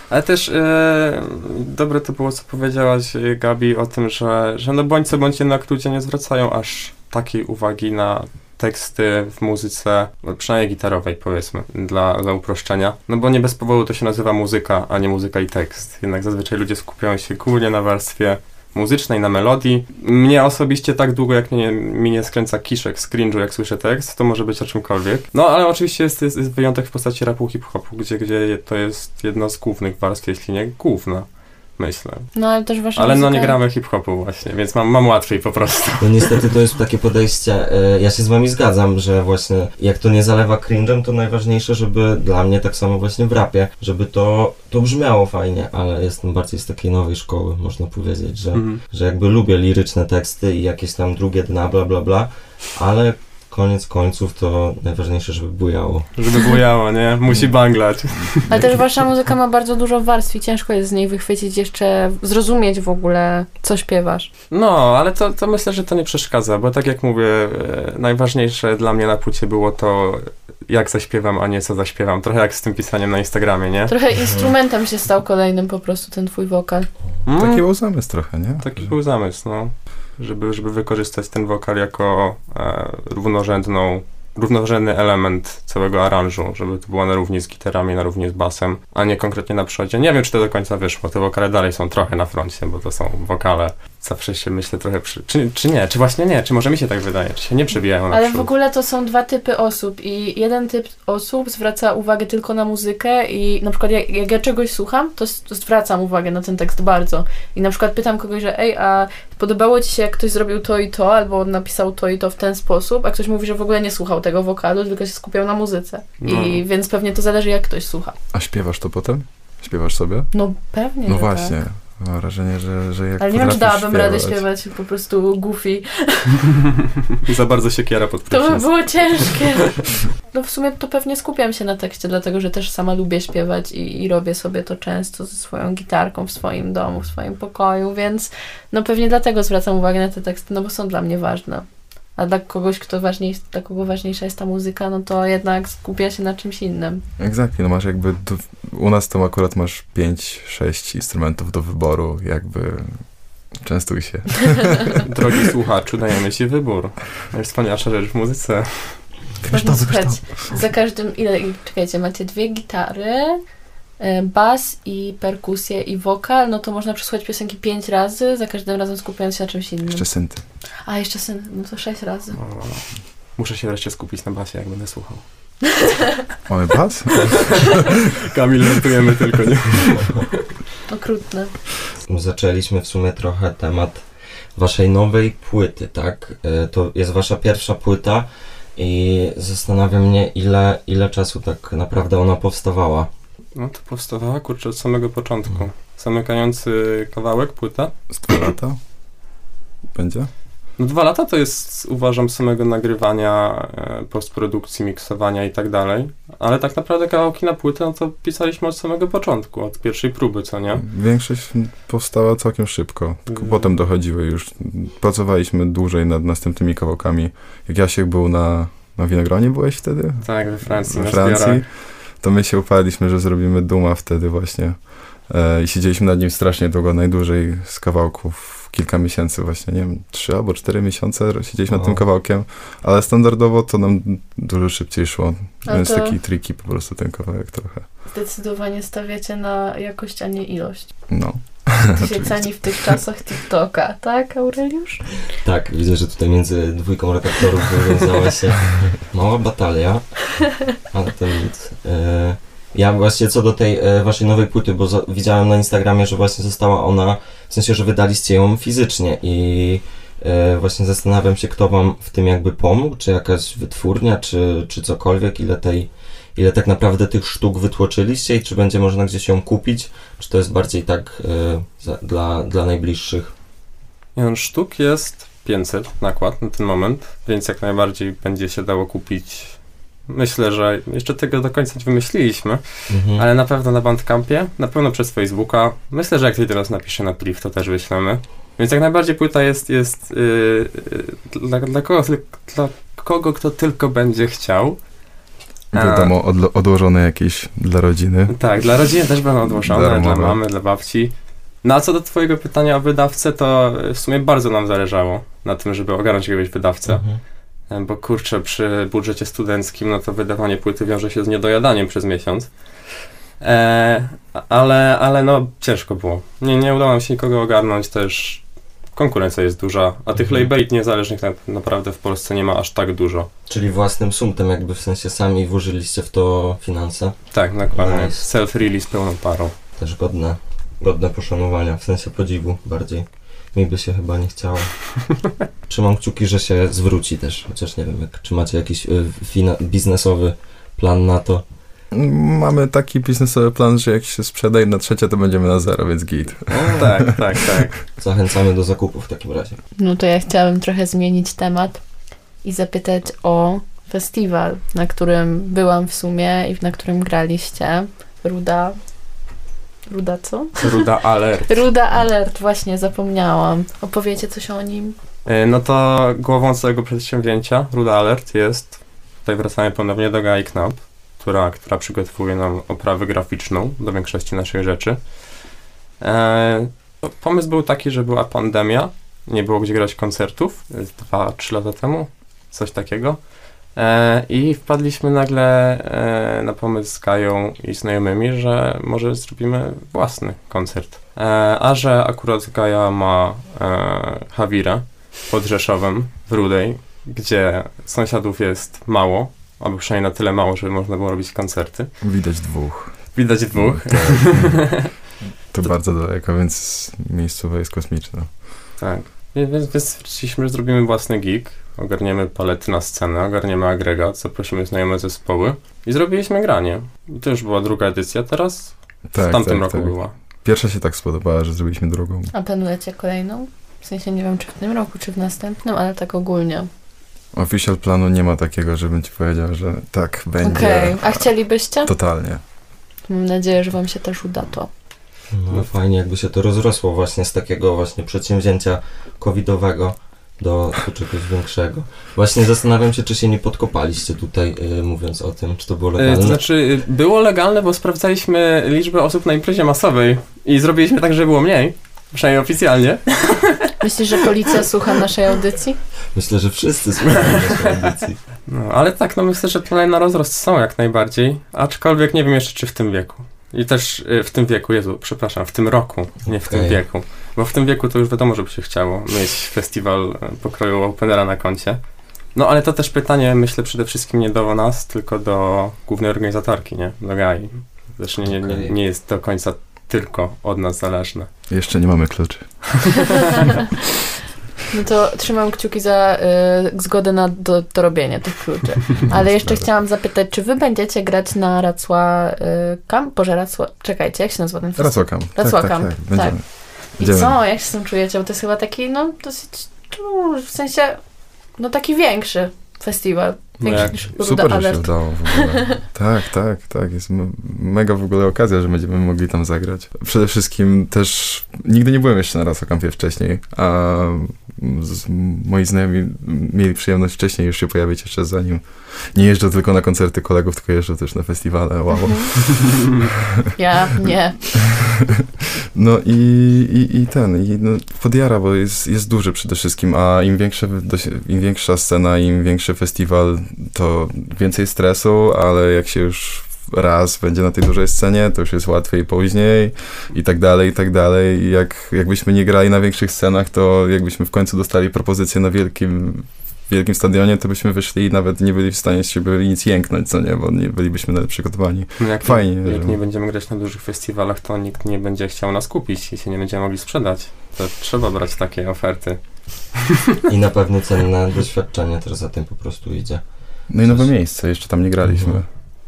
Ale też e, dobre to było, co powiedziałaś, e, Gabi, o tym, że, że no bądź co bądź jednak ludzie nie zwracają aż takiej uwagi na teksty w muzyce, no przynajmniej gitarowej powiedzmy, dla, dla uproszczenia. No bo nie bez powodu to się nazywa muzyka, a nie muzyka i tekst. Jednak zazwyczaj ludzie skupiają się głównie na warstwie muzycznej, na melodii. Mnie osobiście tak długo, jak mnie, mi nie skręca kiszek z cringe'u, jak słyszę tekst, to może być o czymkolwiek. No, ale oczywiście jest, jest, jest wyjątek w postaci rapu hip-hopu, gdzie, gdzie to jest jedna z głównych warstw, jeśli nie główna, myślę. No ale też wasza Ale no muzyka... nie gramy hip-hopu właśnie, więc mam, mam łatwiej po prostu. No niestety to jest takie podejście, e, ja się z wami zgadzam, że właśnie jak to nie zalewa cringe'em, to najważniejsze, żeby dla mnie tak samo właśnie w rapie, żeby to, to brzmiało fajnie, ale jestem bardziej z takiej nowej szkoły, można powiedzieć, że, Mhm. że jakby lubię liryczne teksty i jakieś tam drugie dna, bla bla bla, ale koniec końców to najważniejsze, żeby bujało. Żeby bujało, nie? Musi banglać. Ale też wasza muzyka ma bardzo dużo warstw i ciężko jest z niej wychwycić jeszcze, zrozumieć w ogóle, co śpiewasz. No, ale to, to myślę, że to nie przeszkadza, bo tak jak mówię, e, najważniejsze dla mnie na płycie było to, jak zaśpiewam, a nie co zaśpiewam. Trochę jak z tym pisaniem na Instagramie, nie? Trochę instrumentem się stał kolejnym po prostu ten twój wokal. Mm, Taki był zamysł trochę, nie? Taki był zamysł, no. Żeby, żeby wykorzystać ten wokal jako e, równorzędną, równorzędny element całego aranżu, żeby to było na równi z gitarami, na równi z basem, a nie konkretnie na przodzie. Nie wiem, czy to do końca wyszło. Te wokale dalej są trochę na froncie, bo to są wokale. Zawsze się myślę trochę przy... Czy, czy nie? Czy właśnie nie? Czy może mi się tak wydaje? Czy się nie przebijają na Ale w przód? ogóle to są dwa typy osób i jeden typ osób zwraca uwagę tylko na muzykę i na przykład jak, jak ja czegoś słucham, to, to zwracam uwagę na ten tekst bardzo. I na przykład pytam kogoś, że ej, a podobało ci się jak ktoś zrobił to i to, albo napisał to i to w ten sposób, a ktoś mówi, że w ogóle nie słuchał tego wokalu, tylko się skupiał na muzyce. I No. więc pewnie to zależy jak ktoś słucha. A śpiewasz to potem? Śpiewasz sobie? No pewnie, No właśnie. Tak. Mam wrażenie, że, że jak Ale nie wiem, czy dałabym radę śpiewać- śpiewać po prostu goofy. Za bardzo się kiera pod To by prysznic. było ciężkie. No w sumie to pewnie skupiam się na tekście, dlatego że też sama lubię śpiewać i, i robię sobie to często ze swoją gitarką w swoim domu, w swoim pokoju, więc no pewnie dlatego zwracam uwagę na te teksty, no bo są dla mnie ważne. A dla kogoś, kto ważniejszy, dla kogo ważniejsza jest ta muzyka, no to jednak skupia się na czymś innym. Exactly, no masz jakby, u nas to akurat masz 5-6 instrumentów do wyboru, jakby częstuj się. Drogi słuchaczu, dajemy ci wybór. Najwspanialsza rzecz w muzyce. Można słuchać za każdym, ile, czekajcie, macie dwie gitary, bas i perkusję i wokal, no to można przesłuchać piosenki pięć razy, za każdym razem skupiając się na czymś innym. Jeszcze synty. A, jeszcze syn, no to sześć razy. O, Muszę się wreszcie skupić na basie, jak będę słuchał. Mamy bas? Kamil, żartujemy tylko, nie? Okrutne. Zaczęliśmy w sumie trochę temat waszej nowej płyty, tak? E, To jest wasza pierwsza płyta. I zastanawia mnie, ile, ile czasu tak naprawdę ona powstawała. No to powstawała, kurczę, od samego początku. Zamykający kawałek, płyta. Z dwa lata? Będzie? No dwa lata to jest, uważam, samego nagrywania, e, postprodukcji, miksowania i tak dalej. Ale tak naprawdę kawałki na płytę, no to pisaliśmy od samego początku, od pierwszej próby, co nie? Większość powstała całkiem szybko, tylko Mhm. potem dochodziły już. Pracowaliśmy dłużej nad następnymi kawałkami. Jak Jasiek był na, na Winogronie, byłeś wtedy? Tak, we Francji, We na Francji. zbiorach. To my się uparliśmy, że zrobimy Duma wtedy właśnie. E, I siedzieliśmy nad nim strasznie długo, najdłużej z kawałków. Kilka miesięcy właśnie, nie wiem, trzy albo cztery miesiące siedzieliśmy nad tym O. kawałkiem, ale standardowo to nam dużo szybciej szło, A więc to- taki triki po prostu ten kawałek trochę. Zdecydowanie stawiacie na jakość, a nie ilość. No. Ceni w tych czasach TikToka, tak, Aureliusz? Tak, widzę, że tutaj między dwójką redaktorów wywiązała się mała batalia, ale to nic. Ja właśnie co do tej e, waszej nowej płyty, bo widziałem na Instagramie, że właśnie została ona, w sensie, że wydaliście ją fizycznie i e, właśnie zastanawiam się, kto wam w tym jakby pomógł, czy jakaś wytwórnia, czy, czy cokolwiek, ile tej, ile tak naprawdę tych sztuk wytłoczyliście i czy będzie można gdzieś ją kupić, czy to jest bardziej tak e, za, dla, dla najbliższych. No, sztuk jest 500 nakład na ten moment, więc jak najbardziej będzie się dało kupić. Myślę, że jeszcze tego do końca nie wymyśliliśmy, Mhm. ale na pewno na Bandcampie, na pewno przez Facebooka. Myślę, że jak ktoś teraz napisze na priv, to też wyślemy. Więc jak najbardziej płyta jest, jest yy, dla, dla, kogo, dla kogo kto tylko będzie chciał. A. Wiadomo, odlo- odłożone jakieś dla rodziny. Tak, dla rodziny też będą odłożone, Darmowe. dla mamy, dla babci. No a co do twojego pytania o wydawcę, to w sumie bardzo nam zależało na tym, żeby ogarnąć jakiegoś wydawcę. Mhm. Bo kurczę, przy budżecie studenckim, no to wydawanie płyty wiąże się z niedojadaniem przez miesiąc. E, ale, ale no ciężko było. Nie, nie udało nam się nikogo ogarnąć też. Konkurencja jest duża, a tych Mhm. labeli niezależnych tak naprawdę w Polsce nie ma aż tak dużo. Czyli własnym sumtem, jakby w sensie sami włożyliście w to finanse. Tak, dokładnie. Nice. Self-release pełną parą. Też godne, godne poszanowania, w sensie podziwu bardziej. Mi by się chyba nie chciało. Trzymam kciuki, że się zwróci też, chociaż nie wiem, jak, czy macie jakiś y, biznesowy plan na to. Mamy taki biznesowy plan, że jak się sprzeda jedna trzecia, to będziemy na zero, więc git. Tak, tak, tak. Zachęcamy do zakupu w takim razie. No to ja chciałabym trochę zmienić temat i zapytać o festiwal, na którym byłam w sumie i na którym graliście. Ruda. Ruda co? Ruda alert. Ruda Alert, właśnie zapomniałam. Opowiecie coś o nim? E, No to głową całego przedsięwzięcia Ruda Alert jest, tutaj wracamy ponownie do Gai Knap, która, która przygotowuje nam oprawę graficzną do większości naszych rzeczy. E, no, pomysł był taki, że była pandemia, nie było gdzie grać koncertów, 2-3 lata temu, coś takiego. E, I wpadliśmy nagle e, na pomysł z Gają i znajomymi, że może zrobimy własny koncert. E, a że akurat Gaja ma e, Hawira pod Rzeszowem w Rudej, gdzie sąsiadów jest mało, albo przynajmniej na tyle mało, żeby można było robić koncerty. Widać dwóch. Widać dwóch. To bardzo daleko, więc miejscowe jest kosmiczne. Tak. Więc, więc, więc stwierdziliśmy, że zrobimy własny gig, ogarniemy palety na scenę, ogarniemy agregat, zaprosimy znajome zespoły i zrobiliśmy granie. I to już była druga edycja, teraz Tak, w tamtym tak, roku tak. była. Pierwsza się tak spodobała, że zrobiliśmy drugą. A planujecie kolejną? W sensie nie wiem, czy w tym roku, czy w następnym, ale tak ogólnie. Official planu nie ma takiego, żebym ci powiedział, że tak, będzie. Okej, a chcielibyście? Totalnie. Mam nadzieję, że wam się też uda to. No fajnie, jakby się to rozrosło właśnie z takiego właśnie przedsięwzięcia covidowego do, do czegoś większego. Właśnie zastanawiam się, czy się nie podkopaliście tutaj, y, mówiąc o tym, czy to było To legalne. znaczy, y, było legalne, bo sprawdzaliśmy liczbę osób na imprezie masowej i zrobiliśmy tak, żeby było mniej, przynajmniej oficjalnie. Myślisz, że policja słucha naszej audycji? Myślę, że wszyscy słuchają naszej audycji. No, ale tak, no myślę, że plany na rozrost są jak najbardziej, aczkolwiek nie wiem jeszcze, czy w tym wieku. I też y, w tym wieku, Jezu, przepraszam, w tym roku, nie w tym Okej. wieku. Bo w tym wieku to już wiadomo, żeby się chciało mieć festiwal e, pokroju Openera na koncie. No ale to też pytanie, myślę, przede wszystkim nie do nas, tylko do głównej organizatorki, nie? Do Gai. Też nie, nie, nie jest do końca tylko od nas zależne. Jeszcze nie mamy kluczy. No to trzymam kciuki za y, zgodę na do, dorobienie tych kluczy. Ale jeszcze chciałam zapytać, czy wy będziecie grać na Racła y, Camp? Boże, Racła... Czekajcie, jak się nazywa ten festiwal? Racłakam. Racłakam, Tak, tak, tak. Będziemy. I Będziemy. co, jak się z tym czujecie? Bo to jest chyba taki, no, dosyć, no, w sensie, no taki większy festiwal. No Większy jak- Super, że się Alert. udało w ogóle. tak, tak, tak. Jest me- mega w ogóle okazja, że będziemy mogli tam zagrać. Przede wszystkim też nigdy nie byłem jeszcze na Rasokampie wcześniej, a z, moi znajomi mieli przyjemność wcześniej już się pojawić jeszcze zanim nie jeżdżę tylko na koncerty kolegów, tylko jeżdżę też na festiwale. Wow. Ja, nie. No i, i, i ten, i no, podjara, bo jest, jest duży przede wszystkim, a im, większe, im większa scena, im większy festiwal, to więcej stresu, ale jak się już raz będzie na tej dużej scenie, to już jest łatwiej później i tak dalej, i tak dalej. I jak, jakbyśmy nie grali na większych scenach, to jakbyśmy w końcu dostali propozycję na wielkim wielkim stadionie, to byśmy wyszli i nawet nie byli w stanie z siebie nic jęknąć, co nie, bo nie bylibyśmy nawet przygotowani. No jak Fajnie, Jak że- nie będziemy grać na dużych festiwalach, to nikt nie będzie chciał nas kupić i się nie będziemy mogli sprzedać. To trzeba brać takie oferty. I na pewno cenne doświadczenie też za tym po prostu idzie. No i nowe miejsce, jeszcze tam nie graliśmy.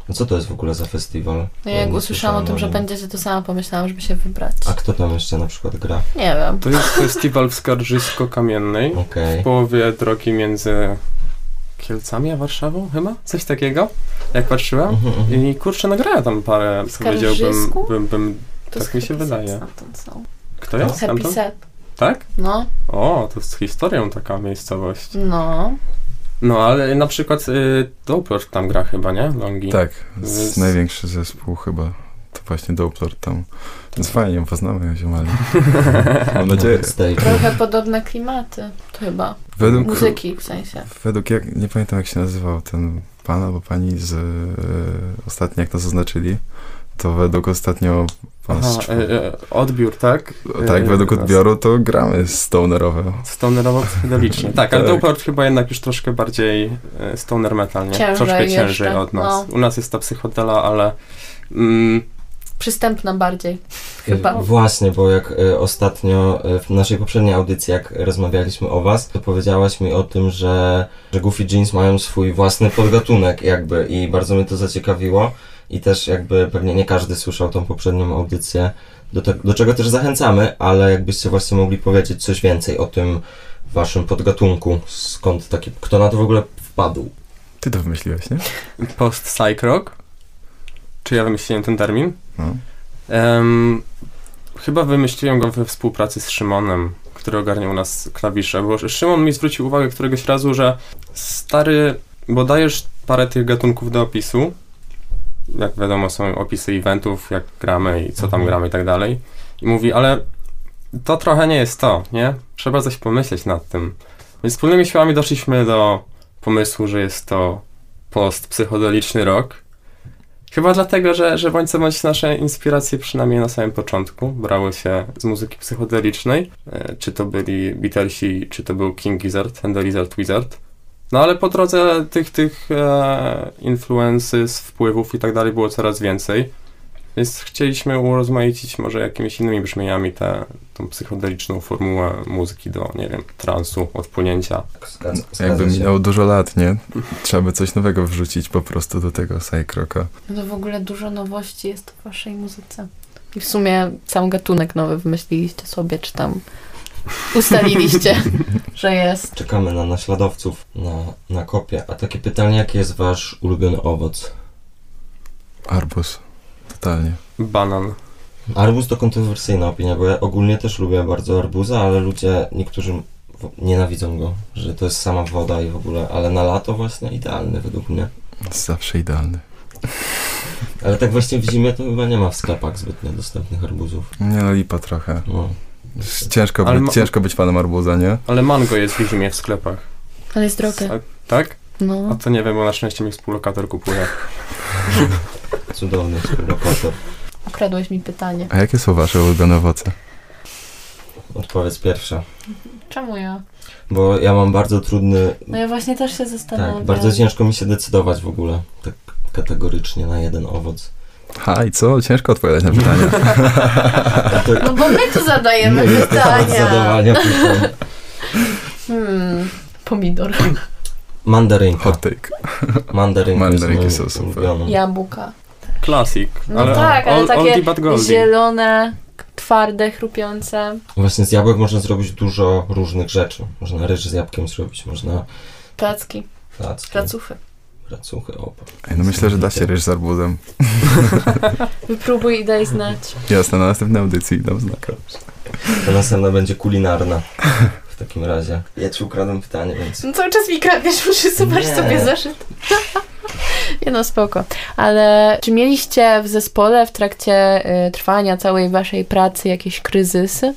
No co to jest w ogóle za festiwal? No Ja jak usłyszałam o tym, że będziecie, to sama pomyślałam, żeby się wybrać. A kto tam jeszcze na przykład gra? Nie wiem. To jest festiwal w Skarżysko-Kamiennej. Okej. W połowie drogi między Kielcami a Warszawą chyba? Coś takiego? Jak patrzyłam. Mhm, mhm. I kurczę, nagrałem tam parę, powiedziałbym, bym, bym, To Tak mi się wydaje. Są. kto jest Happy tam? Set. Tak? No, O, to z historią taka miejscowość. no. No, ale na przykład y, Doppler tam gra chyba, nie? Longi. Tak, Z- największy zespół chyba. To właśnie Doppler tam. Więc fajnie, poznamy ziomali. Mam nadzieję. Stage. Trochę podobne klimaty, to chyba. Według, Muzyki w sensie. według jak, nie pamiętam jak się nazywał ten pan albo pani z e, ostatnio jak to zaznaczyli, to według ostatnio Aha, e, e, odbiór, tak? tak, E, według odbioru to gramy stonerowe. Stonerowo psychodelicznie. Tak, ale Tak. Doppler chyba jednak już troszkę bardziej e, stoner metal, nie? Ciężej troszkę jeszcze, ciężej od nas. no. U nas jest ta psychodela, ale mm, Przystępna bardziej. Chyba. Właśnie, bo jak e, ostatnio e, w naszej poprzedniej audycji, jak rozmawialiśmy o was, to powiedziałaś mi o tym, że, że Goofy Jeans mają swój własny podgatunek jakby i bardzo mnie to zaciekawiło i też jakby pewnie nie każdy słyszał tą poprzednią audycję, do, te, do czego też zachęcamy, ale jakbyście właśnie mogli powiedzieć coś więcej o tym waszym podgatunku, skąd taki, kto na to w ogóle wpadł? Ty to wymyśliłeś, nie? post-psych rock. Czy ja wymyśliłem ten termin? No. Em, chyba wymyśliłem go we współpracy z Szymonem, który ogarniał u nas klawisze, bo Szymon mi zwrócił uwagę któregoś razu, że stary, bo dajesz parę tych gatunków do opisu, jak wiadomo są opisy eventów, jak gramy i co tam Mhm. gramy i tak dalej, i mówi, ale to trochę nie jest to, nie? Trzeba coś pomyśleć nad tym. Więc wspólnymi siłami doszliśmy do pomysłu, że jest to post-psychodeliczny rok, Chyba dlatego, że, że bądź co bądź nasze inspiracje, przynajmniej na samym początku, brały się z muzyki psychodelicznej. E, Czy to byli Beatlesi, czy to był King Gizzard, and the Lizard Wizard. No ale po drodze tych, tych e, influences, wpływów i tak dalej było coraz więcej. Więc chcieliśmy urozmaicić może jakimiś innymi brzmieniami tę tą psychodeliczną formułę muzyki do, nie wiem, transu, odpłynięcia. Zgadza, zgadza Jakby minęło dużo lat, nie? Trzeba by coś nowego wrzucić po prostu do tego Psycrocka. No to w ogóle dużo nowości jest w waszej muzyce. I w sumie sam gatunek nowy wymyśliliście sobie, czy tam ustaliliście, że jest. Czekamy na naśladowców, na, na kopię. A takie pytanie, jaki jest wasz ulubiony owoc? Arbus. Totalnie. Banan. Arbuz to kontrowersyjna opinia, bo ja ogólnie też lubię bardzo arbuza, ale ludzie, niektórzy nienawidzą go, że to jest sama woda i w ogóle, ale na lato właśnie idealny według mnie. Zawsze idealny. Ale tak właśnie w zimie to chyba nie ma w sklepach zbytnio dostępnych arbuzów. Nie no, lipa trochę. No. Ciężko, być, ma- ciężko być panem arbuza, nie? Ale mango jest w zimie w sklepach. Ale jest drogie. A- Tak? A No. to nie wiem, bo na szczęście mi współlokator kupuje. Cudowny współlokator. Ukradłeś mi pytanie. A jakie są wasze ulubione owoce? Odpowiedź pierwsza. Czemu ja? Bo ja mam bardzo trudny, No ja właśnie też się zastanawiam. tak, bardzo ciężko mi się decydować w ogóle, tak kategorycznie na jeden owoc. Ha, i co? Ciężko odpowiadać na pytania. To No bo my tu zadajemy temat pytania. zadawania pytań. Hmm, pomidor. Mandarynka. Hot take. Mandarynka Mandarynki jest są super. ulubioną. Jabłka. Klasik. No ale tak, ale old, takie zielone, twarde, chrupiące. Właśnie z jabłek można zrobić dużo różnych rzeczy. Można ryż z jabłkiem zrobić, można Placki, placki, placufy. placuchy, opa. Ej, no myślę, że da się ryż z arbuzem. Wypróbuj i daj znać. Jasne, na następnej audycji dam znaka. To następna będzie kulinarna. W takim razie. Ja ci ukradłem pytanie, więc... No cały czas mi kradniesz, muszę zobaczyć sobie zeszyt. Nie no, spoko. Ale czy mieliście w zespole w trakcie y, trwania całej waszej pracy jakieś kryzysy?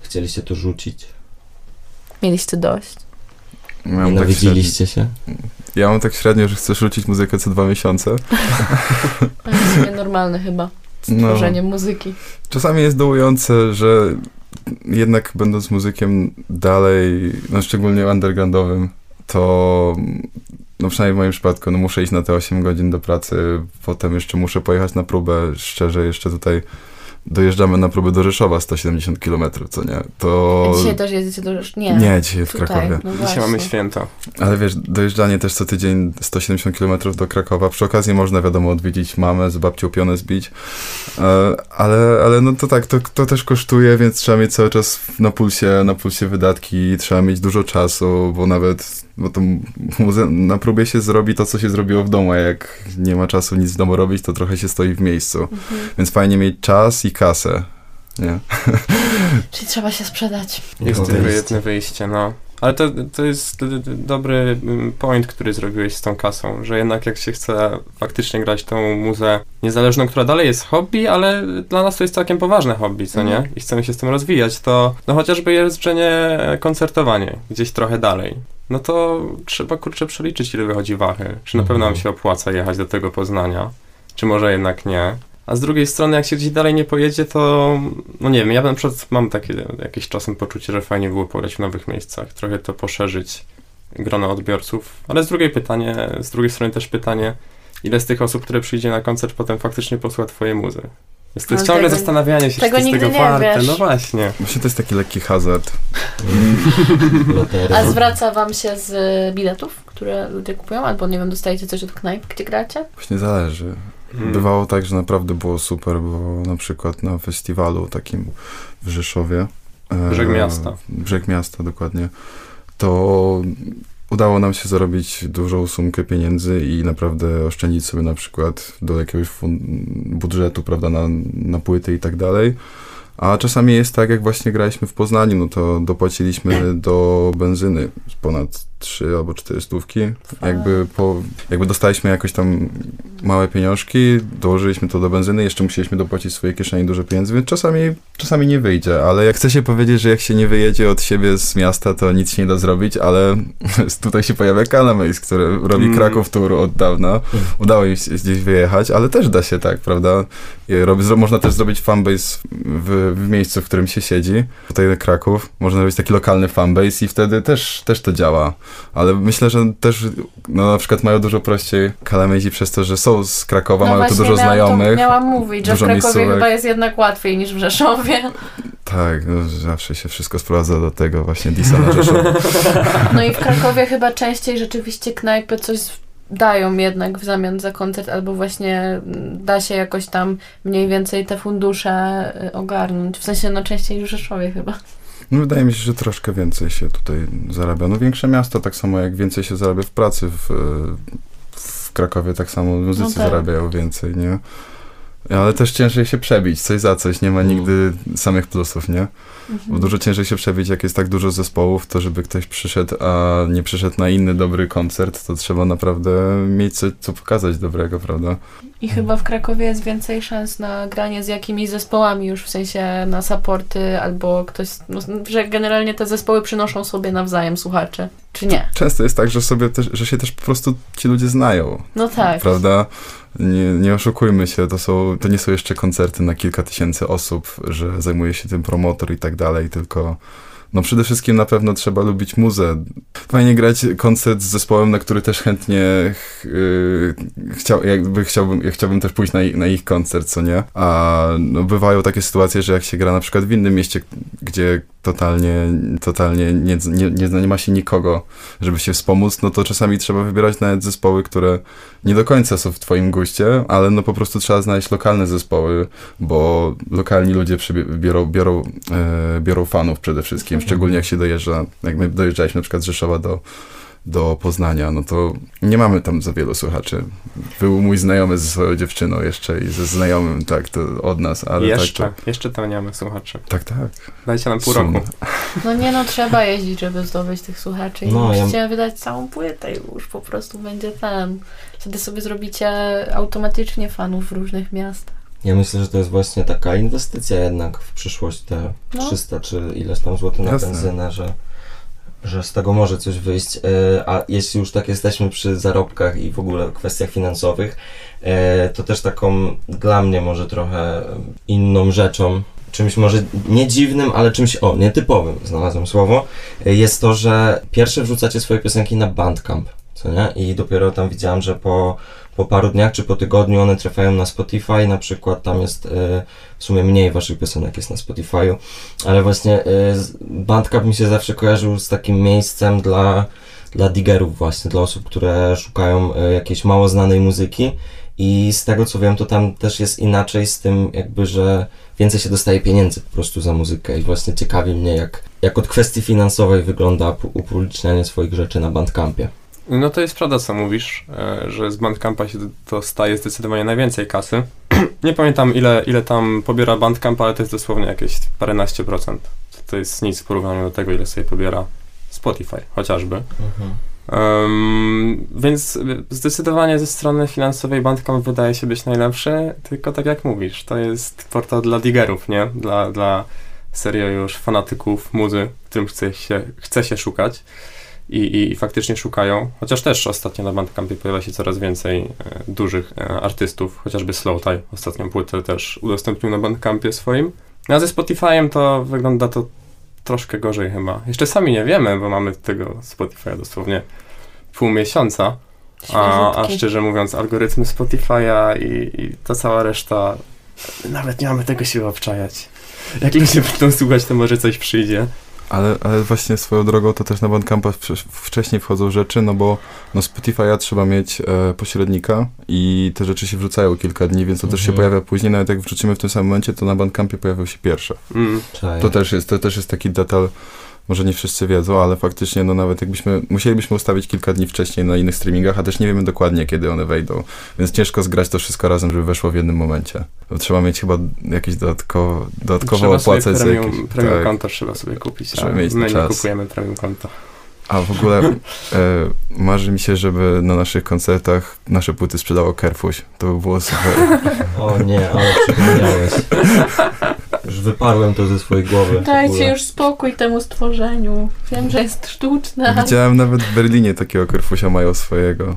Chcieliście to rzucić? Mieliście dość? Mam tak Nienawidziliście się? ja mam tak średnio, że chcę rzucić muzykę co dwa miesiące. To jest normalne chyba. No. Tworzenie muzyki. Czasami jest dołujące, że jednak będąc muzykiem dalej, no szczególnie undergroundowym, to no przynajmniej w moim przypadku, no muszę iść na te 8 godzin do pracy, potem jeszcze muszę pojechać na próbę, szczerze jeszcze tutaj dojeżdżamy na próbę do Rzeszowa 170 km, co nie? To... A dzisiaj też jedziecie do... Nie. Nie, dzisiaj w Tutaj, Krakowie. No Dzisiaj mamy święto. Ale wiesz, dojeżdżanie też co tydzień 170 km do Krakowa. Przy okazji można, wiadomo, odwiedzić mamę, z babcią pionę zbić. E, ale, ale no to tak, to, to też kosztuje, więc trzeba mieć cały czas na pulsie, na pulsie wydatki, trzeba mieć dużo czasu, bo nawet bo to na próbie się zrobi to, co się zrobiło w domu, a jak nie ma czasu nic w domu robić, to trochę się stoi w miejscu. Mhm. Więc fajnie mieć czas i kasę. Nie? Czyli trzeba się sprzedać. Jest tylko jedno wyjście, no. Ale to, to jest dobry mm, point, który zrobiłeś z tą kasą, że jednak jak się chce faktycznie grać tą muzę niezależną, która dalej jest hobby, ale dla nas to jest całkiem poważne hobby, co nie? Mhm. I chcemy się z tym rozwijać, to no chociażby jeżdżenie, koncertowanie gdzieś trochę dalej. No to trzeba kurczę przeliczyć, ile wychodzi wachy. Czy na pewno nam Mhm. się opłaca jechać do tego Poznania, czy może jednak nie. A z drugiej strony, jak się gdzieś dalej nie pojedzie, to no nie wiem, ja na przykład mam takie jakieś czasem poczucie, że fajnie było pograć w nowych miejscach, trochę to poszerzyć grono odbiorców, ale z drugiej pytanie, z drugiej strony też pytanie, ile z tych osób, które przyjdzie na koncert, potem faktycznie posłucha twojej muzy. Jest to No jest ciągle tego- zastanawianie się, czy tego to jest nigdy tego nie warte. wiesz. No właśnie. Właśnie to jest taki lekki hazard. A zwraca wam się z biletów, które ludzie kupują? Albo nie wiem, dostajecie coś od knajp, gdzie gracie? Właśnie zależy. Hmm. Bywało tak, że naprawdę było super, bo na przykład na festiwalu takim w Rzeszowie. e, Brzeg Miasta. Brzeg Miasta, dokładnie. To udało nam się zarobić dużą sumkę pieniędzy i naprawdę oszczędzić sobie na przykład do jakiegoś budżetu, prawda, na, na płyty i tak dalej. A czasami jest tak, jak właśnie graliśmy w Poznaniu, no to dopłaciliśmy do benzyny ponad 3 albo 4 stówki. Jakby, po, jakby dostaliśmy jakoś tam małe pieniążki, dołożyliśmy to do benzyny, jeszcze musieliśmy dopłacić w swojej kieszeni dużo pieniędzy, więc czasami, czasami nie wyjdzie, ale jak chce się powiedzieć, że jak się nie wyjedzie od siebie z miasta, to nic się nie da zrobić, ale tutaj się pojawia Canameis, który robi Mm. Kraków Tour od dawna. Udało im się gdzieś wyjechać, ale też da się tak, prawda? Robi, zro, można też zrobić fanbase w, w miejscu, w którym się siedzi. Tutaj Kraków, można zrobić taki lokalny fanbase i wtedy też, też to działa. Ale myślę, że też no, na przykład mają dużo prościej Kalamezi przez to, że są z Krakowa, mają tu dużo No miałam znajomych. To, miałam mówić, że w Krakowie miejscówek. chyba jest jednak łatwiej niż w Rzeszowie. Tak, no, zawsze się wszystko sprowadza do tego właśnie Disa na Rzeszów. No i w Krakowie chyba częściej rzeczywiście knajpy coś dają jednak w zamian za koncert, albo właśnie da się jakoś tam mniej więcej te fundusze y, ogarnąć. W sensie, no częściej niż w Rzeszowie chyba. No, wydaje mi się, że troszkę więcej się tutaj zarabia. No większe miasto, tak samo jak więcej się zarabia w pracy w, w Krakowie, tak samo muzycy No tak. zarabiają więcej, nie? Ale też ciężej się przebić, coś za coś, nie ma Mm. nigdy samych plusów, nie? Bo Mhm. dużo ciężej się przebić, jak jest tak dużo zespołów, to żeby ktoś przyszedł, a nie przyszedł na inny dobry koncert, to trzeba naprawdę mieć co, co pokazać dobrego, prawda? I chyba w Krakowie jest więcej szans na granie z jakimiś zespołami już, w sensie na supporty, albo ktoś, no, że generalnie te zespoły przynoszą sobie nawzajem słuchacze, czy nie? Często jest tak, że sobie też, że się też po prostu ci ludzie znają, No tak. prawda? Nie, nie oszukujmy się, to, są, to nie są jeszcze koncerty na kilka tysięcy osób, że zajmuje się tym promotor i tak dalej, tylko no przede wszystkim na pewno trzeba lubić muzę. Fajnie grać koncert z zespołem, na który też chętnie ch, yy, chciał, jakby chciałbym, ja chciałbym też pójść na, ich- na ich koncert, co nie? A no, bywają takie sytuacje, że jak się gra na przykład w innym mieście, gdzie totalnie, totalnie nie, nie, nie, nie ma się nikogo, żeby się wspomóc, no to czasami trzeba wybierać nawet zespoły, które nie do końca są w twoim guście, ale no po prostu trzeba znaleźć lokalne zespoły, bo lokalni ludzie biorą, biorą, e, biorą fanów przede wszystkim, szczególnie jak się dojeżdża, jak my dojeżdżaliśmy na przykład z Rzeszowa do, do Poznania, no to nie mamy tam za wielu słuchaczy. Był mój znajomy ze swoją dziewczyną jeszcze i ze znajomym, tak, to od nas, ale jeszcze, tak, to, jeszcze tam nie mamy słuchaczy. tak, tak. Dajcie nam pół Sum. roku. No nie no, trzeba jeździć, żeby zdobyć tych słuchaczy i No, ja- musicie wydać całą płytę i już po prostu będzie ten. Wtedy sobie zrobicie automatycznie fanów w różnych miastach. Ja myślę, że to jest właśnie taka inwestycja jednak w przyszłość, te No. 300 czy ileś tam złotych na Jasne. benzynę, że, że z tego może coś wyjść. E, A jeśli już tak jesteśmy przy zarobkach i w ogóle kwestiach finansowych, e, to też taką dla mnie może trochę inną rzeczą, czymś może nie dziwnym, ale czymś, o, nietypowym, znalazłem słowo, e, jest to, że pierwsze wrzucacie swoje piosenki na Bandcamp, co nie? I dopiero tam widziałem, że po po paru dniach czy po tygodniu one trafiają na Spotify, na przykład tam jest e, w sumie mniej waszych piosenek jest na Spotify'u, ale właśnie e, Bandcamp mi się zawsze kojarzył z takim miejscem dla, dla diggerów właśnie, dla osób, które szukają e, jakiejś mało znanej muzyki i z tego co wiem, to tam też jest inaczej z tym jakby, że więcej się dostaje pieniędzy po prostu za muzykę i właśnie ciekawi mnie jak, jak od kwestii finansowej wygląda pu- upublicznianie swoich rzeczy na Bandcampie. No to jest prawda, co mówisz, e, że z Bandcampa się dostaje zdecydowanie najwięcej kasy. Nie pamiętam ile, ile tam pobiera Bandcamp, ale to jest dosłownie jakieś paręnaście procent. To jest nic w porównaniu do tego, ile sobie pobiera Spotify chociażby. Em, więc zdecydowanie ze strony finansowej Bandcamp wydaje się być najlepszy, tylko tak jak mówisz, to jest portal dla diggerów, nie? Dla, dla serio już fanatyków muzy, którym chce się, chce się szukać i, i, faktycznie szukają, chociaż też ostatnio na Bandcampie pojawia się coraz więcej e, dużych e, artystów, chociażby Slowtie, ostatnią płytę też udostępnił na Bandcampie swoim. No, a ze Spotify'em to wygląda to troszkę gorzej chyba. Jeszcze sami nie wiemy, bo mamy tego Spotify'a dosłownie pół miesiąca, a, a szczerze mówiąc algorytmy Spotify'a i, i ta cała reszta, nawet nie mamy tego siły obczajać. Jak ludzie będą słuchać, to może coś przyjdzie. Ale, ale właśnie swoją drogą to też na Bandcampa wcz- wcześniej wchodzą rzeczy, no bo no Spotify'a trzeba mieć e, pośrednika i te rzeczy się wrzucają kilka dni, więc to też się Mhm. pojawia później, nawet jak wrzucimy w tym samym momencie, to na Bandcampie pojawią się pierwsze. Mm. To też jest, to też jest taki detal, może nie wszyscy wiedzą, ale faktycznie, no nawet jakbyśmy, musielibyśmy ustawić kilka dni wcześniej na innych streamingach, a też nie wiemy dokładnie, kiedy one wejdą, więc ciężko zgrać to wszystko razem, żeby weszło w jednym momencie. To trzeba mieć chyba jakieś dodatkowo, dodatkowo Trzeba sobie opłacać za premium, jakieś, premium tak. konto trzeba sobie kupić, mieć my nie czas. kupujemy premium konto. A w ogóle e, marzy mi się, żeby na naszych koncertach nasze płyty sprzedało Kerfuś. To by było super. O nie, ale przypomniałeś. Wyparłem to ze swojej głowy. w Dajcie już spokój temu stworzeniu. Wiem, że jest sztuczne. Widziałem nawet w Berlinie takiego Kerfusia mają swojego.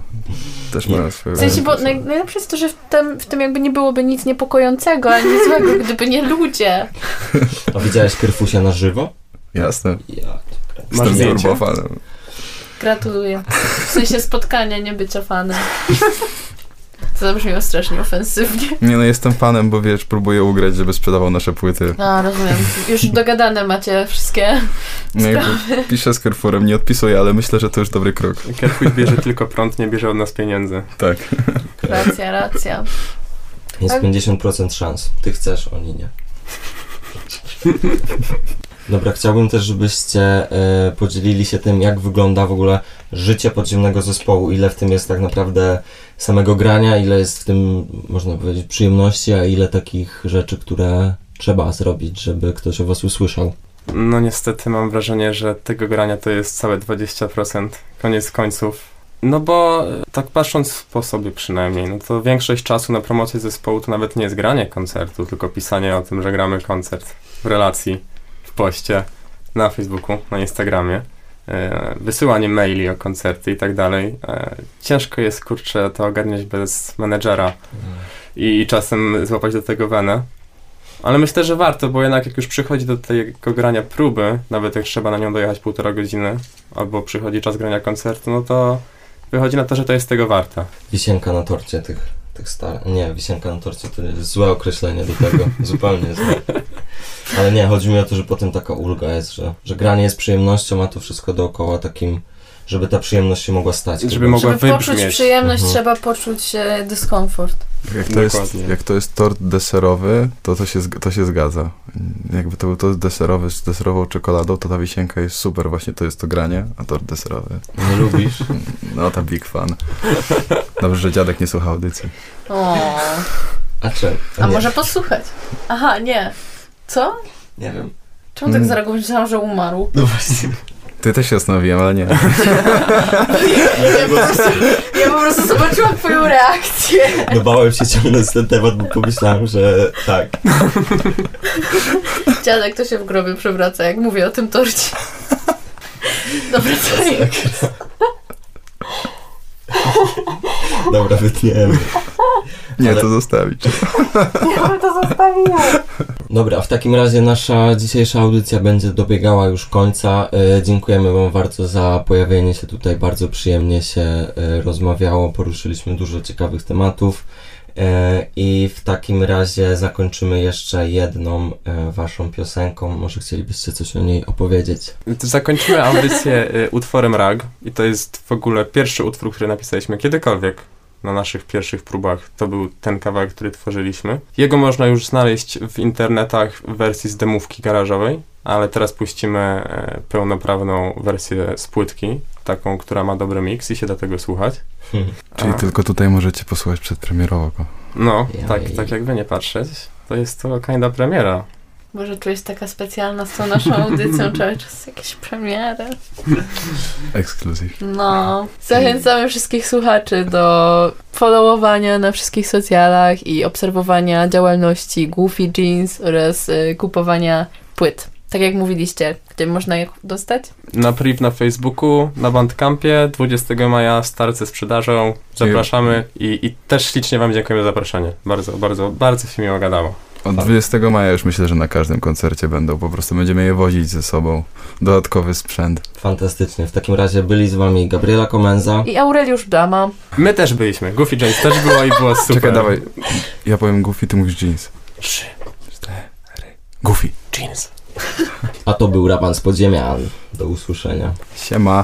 Też mają W swojego. sensie, bo naj, najlepsze jest to, że w tym, w tym jakby nie byłoby nic niepokojącego, ani złego, gdyby nie ludzie. A widziałeś Kerfusia na żywo? Jasne. Ja. Masz Jestem turbofanem. Gratuluję. W sensie spotkania, nie bycia fanem. To zabrzmiało strasznie ofensywnie. Nie no, jestem fanem, bo wiesz, próbuję ugrać, żeby sprzedawał nasze płyty. No, rozumiem. Już dogadane macie wszystkie. No jakby piszę z Carrefourem, nie odpisuję, ale myślę, że to już dobry krok. Kerfuś bierze tylko prąd, nie bierze od nas pieniędzy. Tak. Racja, racja. Jest Tak. 50% szans. Ty chcesz, oni nie. Dobra, chciałbym też, żebyście e, podzielili się tym, jak wygląda w ogóle życie podziemnego zespołu, ile w tym jest tak naprawdę samego grania, ile jest w tym, można powiedzieć, przyjemności, a ile takich rzeczy, które trzeba zrobić, żeby ktoś o was usłyszał. No niestety mam wrażenie, że tego grania to jest całe 20%, koniec końców. No bo e, tak patrząc po sobie przynajmniej, no to większość czasu na promocję zespołu to nawet nie jest granie koncertu, tylko pisanie o tym, że gramy koncert w relacji, w poście, na Facebooku, na Instagramie, wysyłanie maili o koncerty i tak dalej. E, ciężko jest, kurczę, to ogarniać bez menedżera i czasem złapać do tego wenę. Ale myślę, że warto, bo jednak jak już przychodzi do tego grania próby, nawet jak trzeba na nią dojechać półtora godziny, albo przychodzi czas grania koncertu, no to wychodzi na to, że to jest tego warte. Wisienka na torcie tych, tych starych. Nie, wisienka na torcie to jest złe określenie do tego. Zupełnie złe. Ale nie, chodzi mi o to, że potem taka ulga jest, że, że granie jest przyjemnością, a to wszystko dookoła takim, żeby ta przyjemność się mogła stać. Żeby chyba. mogła Żeby poczuć wybrzmieć. przyjemność, Mhm. trzeba poczuć e, dyskomfort. Jak to, jest, Dokładnie. jak to jest tort deserowy, to to się, zg- to się zgadza. Jakby to był tort deserowy z deserową czekoladą, to ta wisienka jest super, właśnie to jest to granie, a tort deserowy, Nie lubisz? no tam big fan. Dobrze, że dziadek nie słucha audycji. O, A czy? a nie, może posłuchać? Aha, nie. Co? Nie wiem. Czemu tak Mm. zareagowałeś? Myślałam, że umarł. No właśnie. Ty też się zastanowiłem, ale nie. Ja po prostu, ja po prostu zobaczyłam twoją reakcję. No bałem się ciągnąć ten temat, bo pomyślałem, że tak. Dziadek to się w grobie przewraca, jak mówię o tym torcie. Dobra, co jest? Dobra, wytniemy. Nie, Ale- to zostawić. Ja bym to zostawiła. Dobra, w takim razie nasza dzisiejsza audycja będzie dobiegała już końca. E, dziękujemy Wam bardzo za pojawienie się tutaj. Bardzo przyjemnie się e, rozmawiało. Poruszyliśmy dużo ciekawych tematów. E, I w takim razie zakończymy jeszcze jedną e, Waszą piosenką. Może chcielibyście coś o niej opowiedzieć? Zakończymy audycję y, utworem Rag i to jest w ogóle pierwszy utwór, który napisaliśmy kiedykolwiek na naszych pierwszych próbach. To był ten kawałek, który tworzyliśmy. Jego można już znaleźć w internetach w wersji z demówki garażowej, ale teraz puścimy e, pełnoprawną wersję z płytki, taką, która ma dobry miks i się da tego słuchać. Hmm. Czyli A, tylko tutaj możecie posłuchać przedpremierowo go. No, tak, tak jakby nie patrzeć, to jest to kinda premiera. Może czułeś taka specjalna z tą naszą audycją, cały czas jakieś premiery. Ekskluzyw. No. Zachęcamy wszystkich słuchaczy do followowania na wszystkich socjalach i obserwowania działalności Goofy Jeans oraz y, kupowania płyt. Tak jak mówiliście, gdzie można je dostać? Na priv na Facebooku, na Bandcampie, 20 maja start ze sprzedażą. Zapraszamy i, i też ślicznie Wam dziękujemy za zaproszenie. Bardzo, bardzo, bardzo się miło gadało. Od Tak. 20 maja już myślę, że na każdym koncercie będą. Po prostu będziemy je wozić ze sobą. Dodatkowy sprzęt. Fantastycznie. W takim razie byli z Wami Gabriela Komenza. I Aureliusz Dama. My też byliśmy. Goofy James też było i było super. Czekaj, dawaj. Ja powiem Goofy, ty mówisz jeans. Trzy. Goofy. Jeans. A to był Raban z Podziemian. Do usłyszenia. Siema.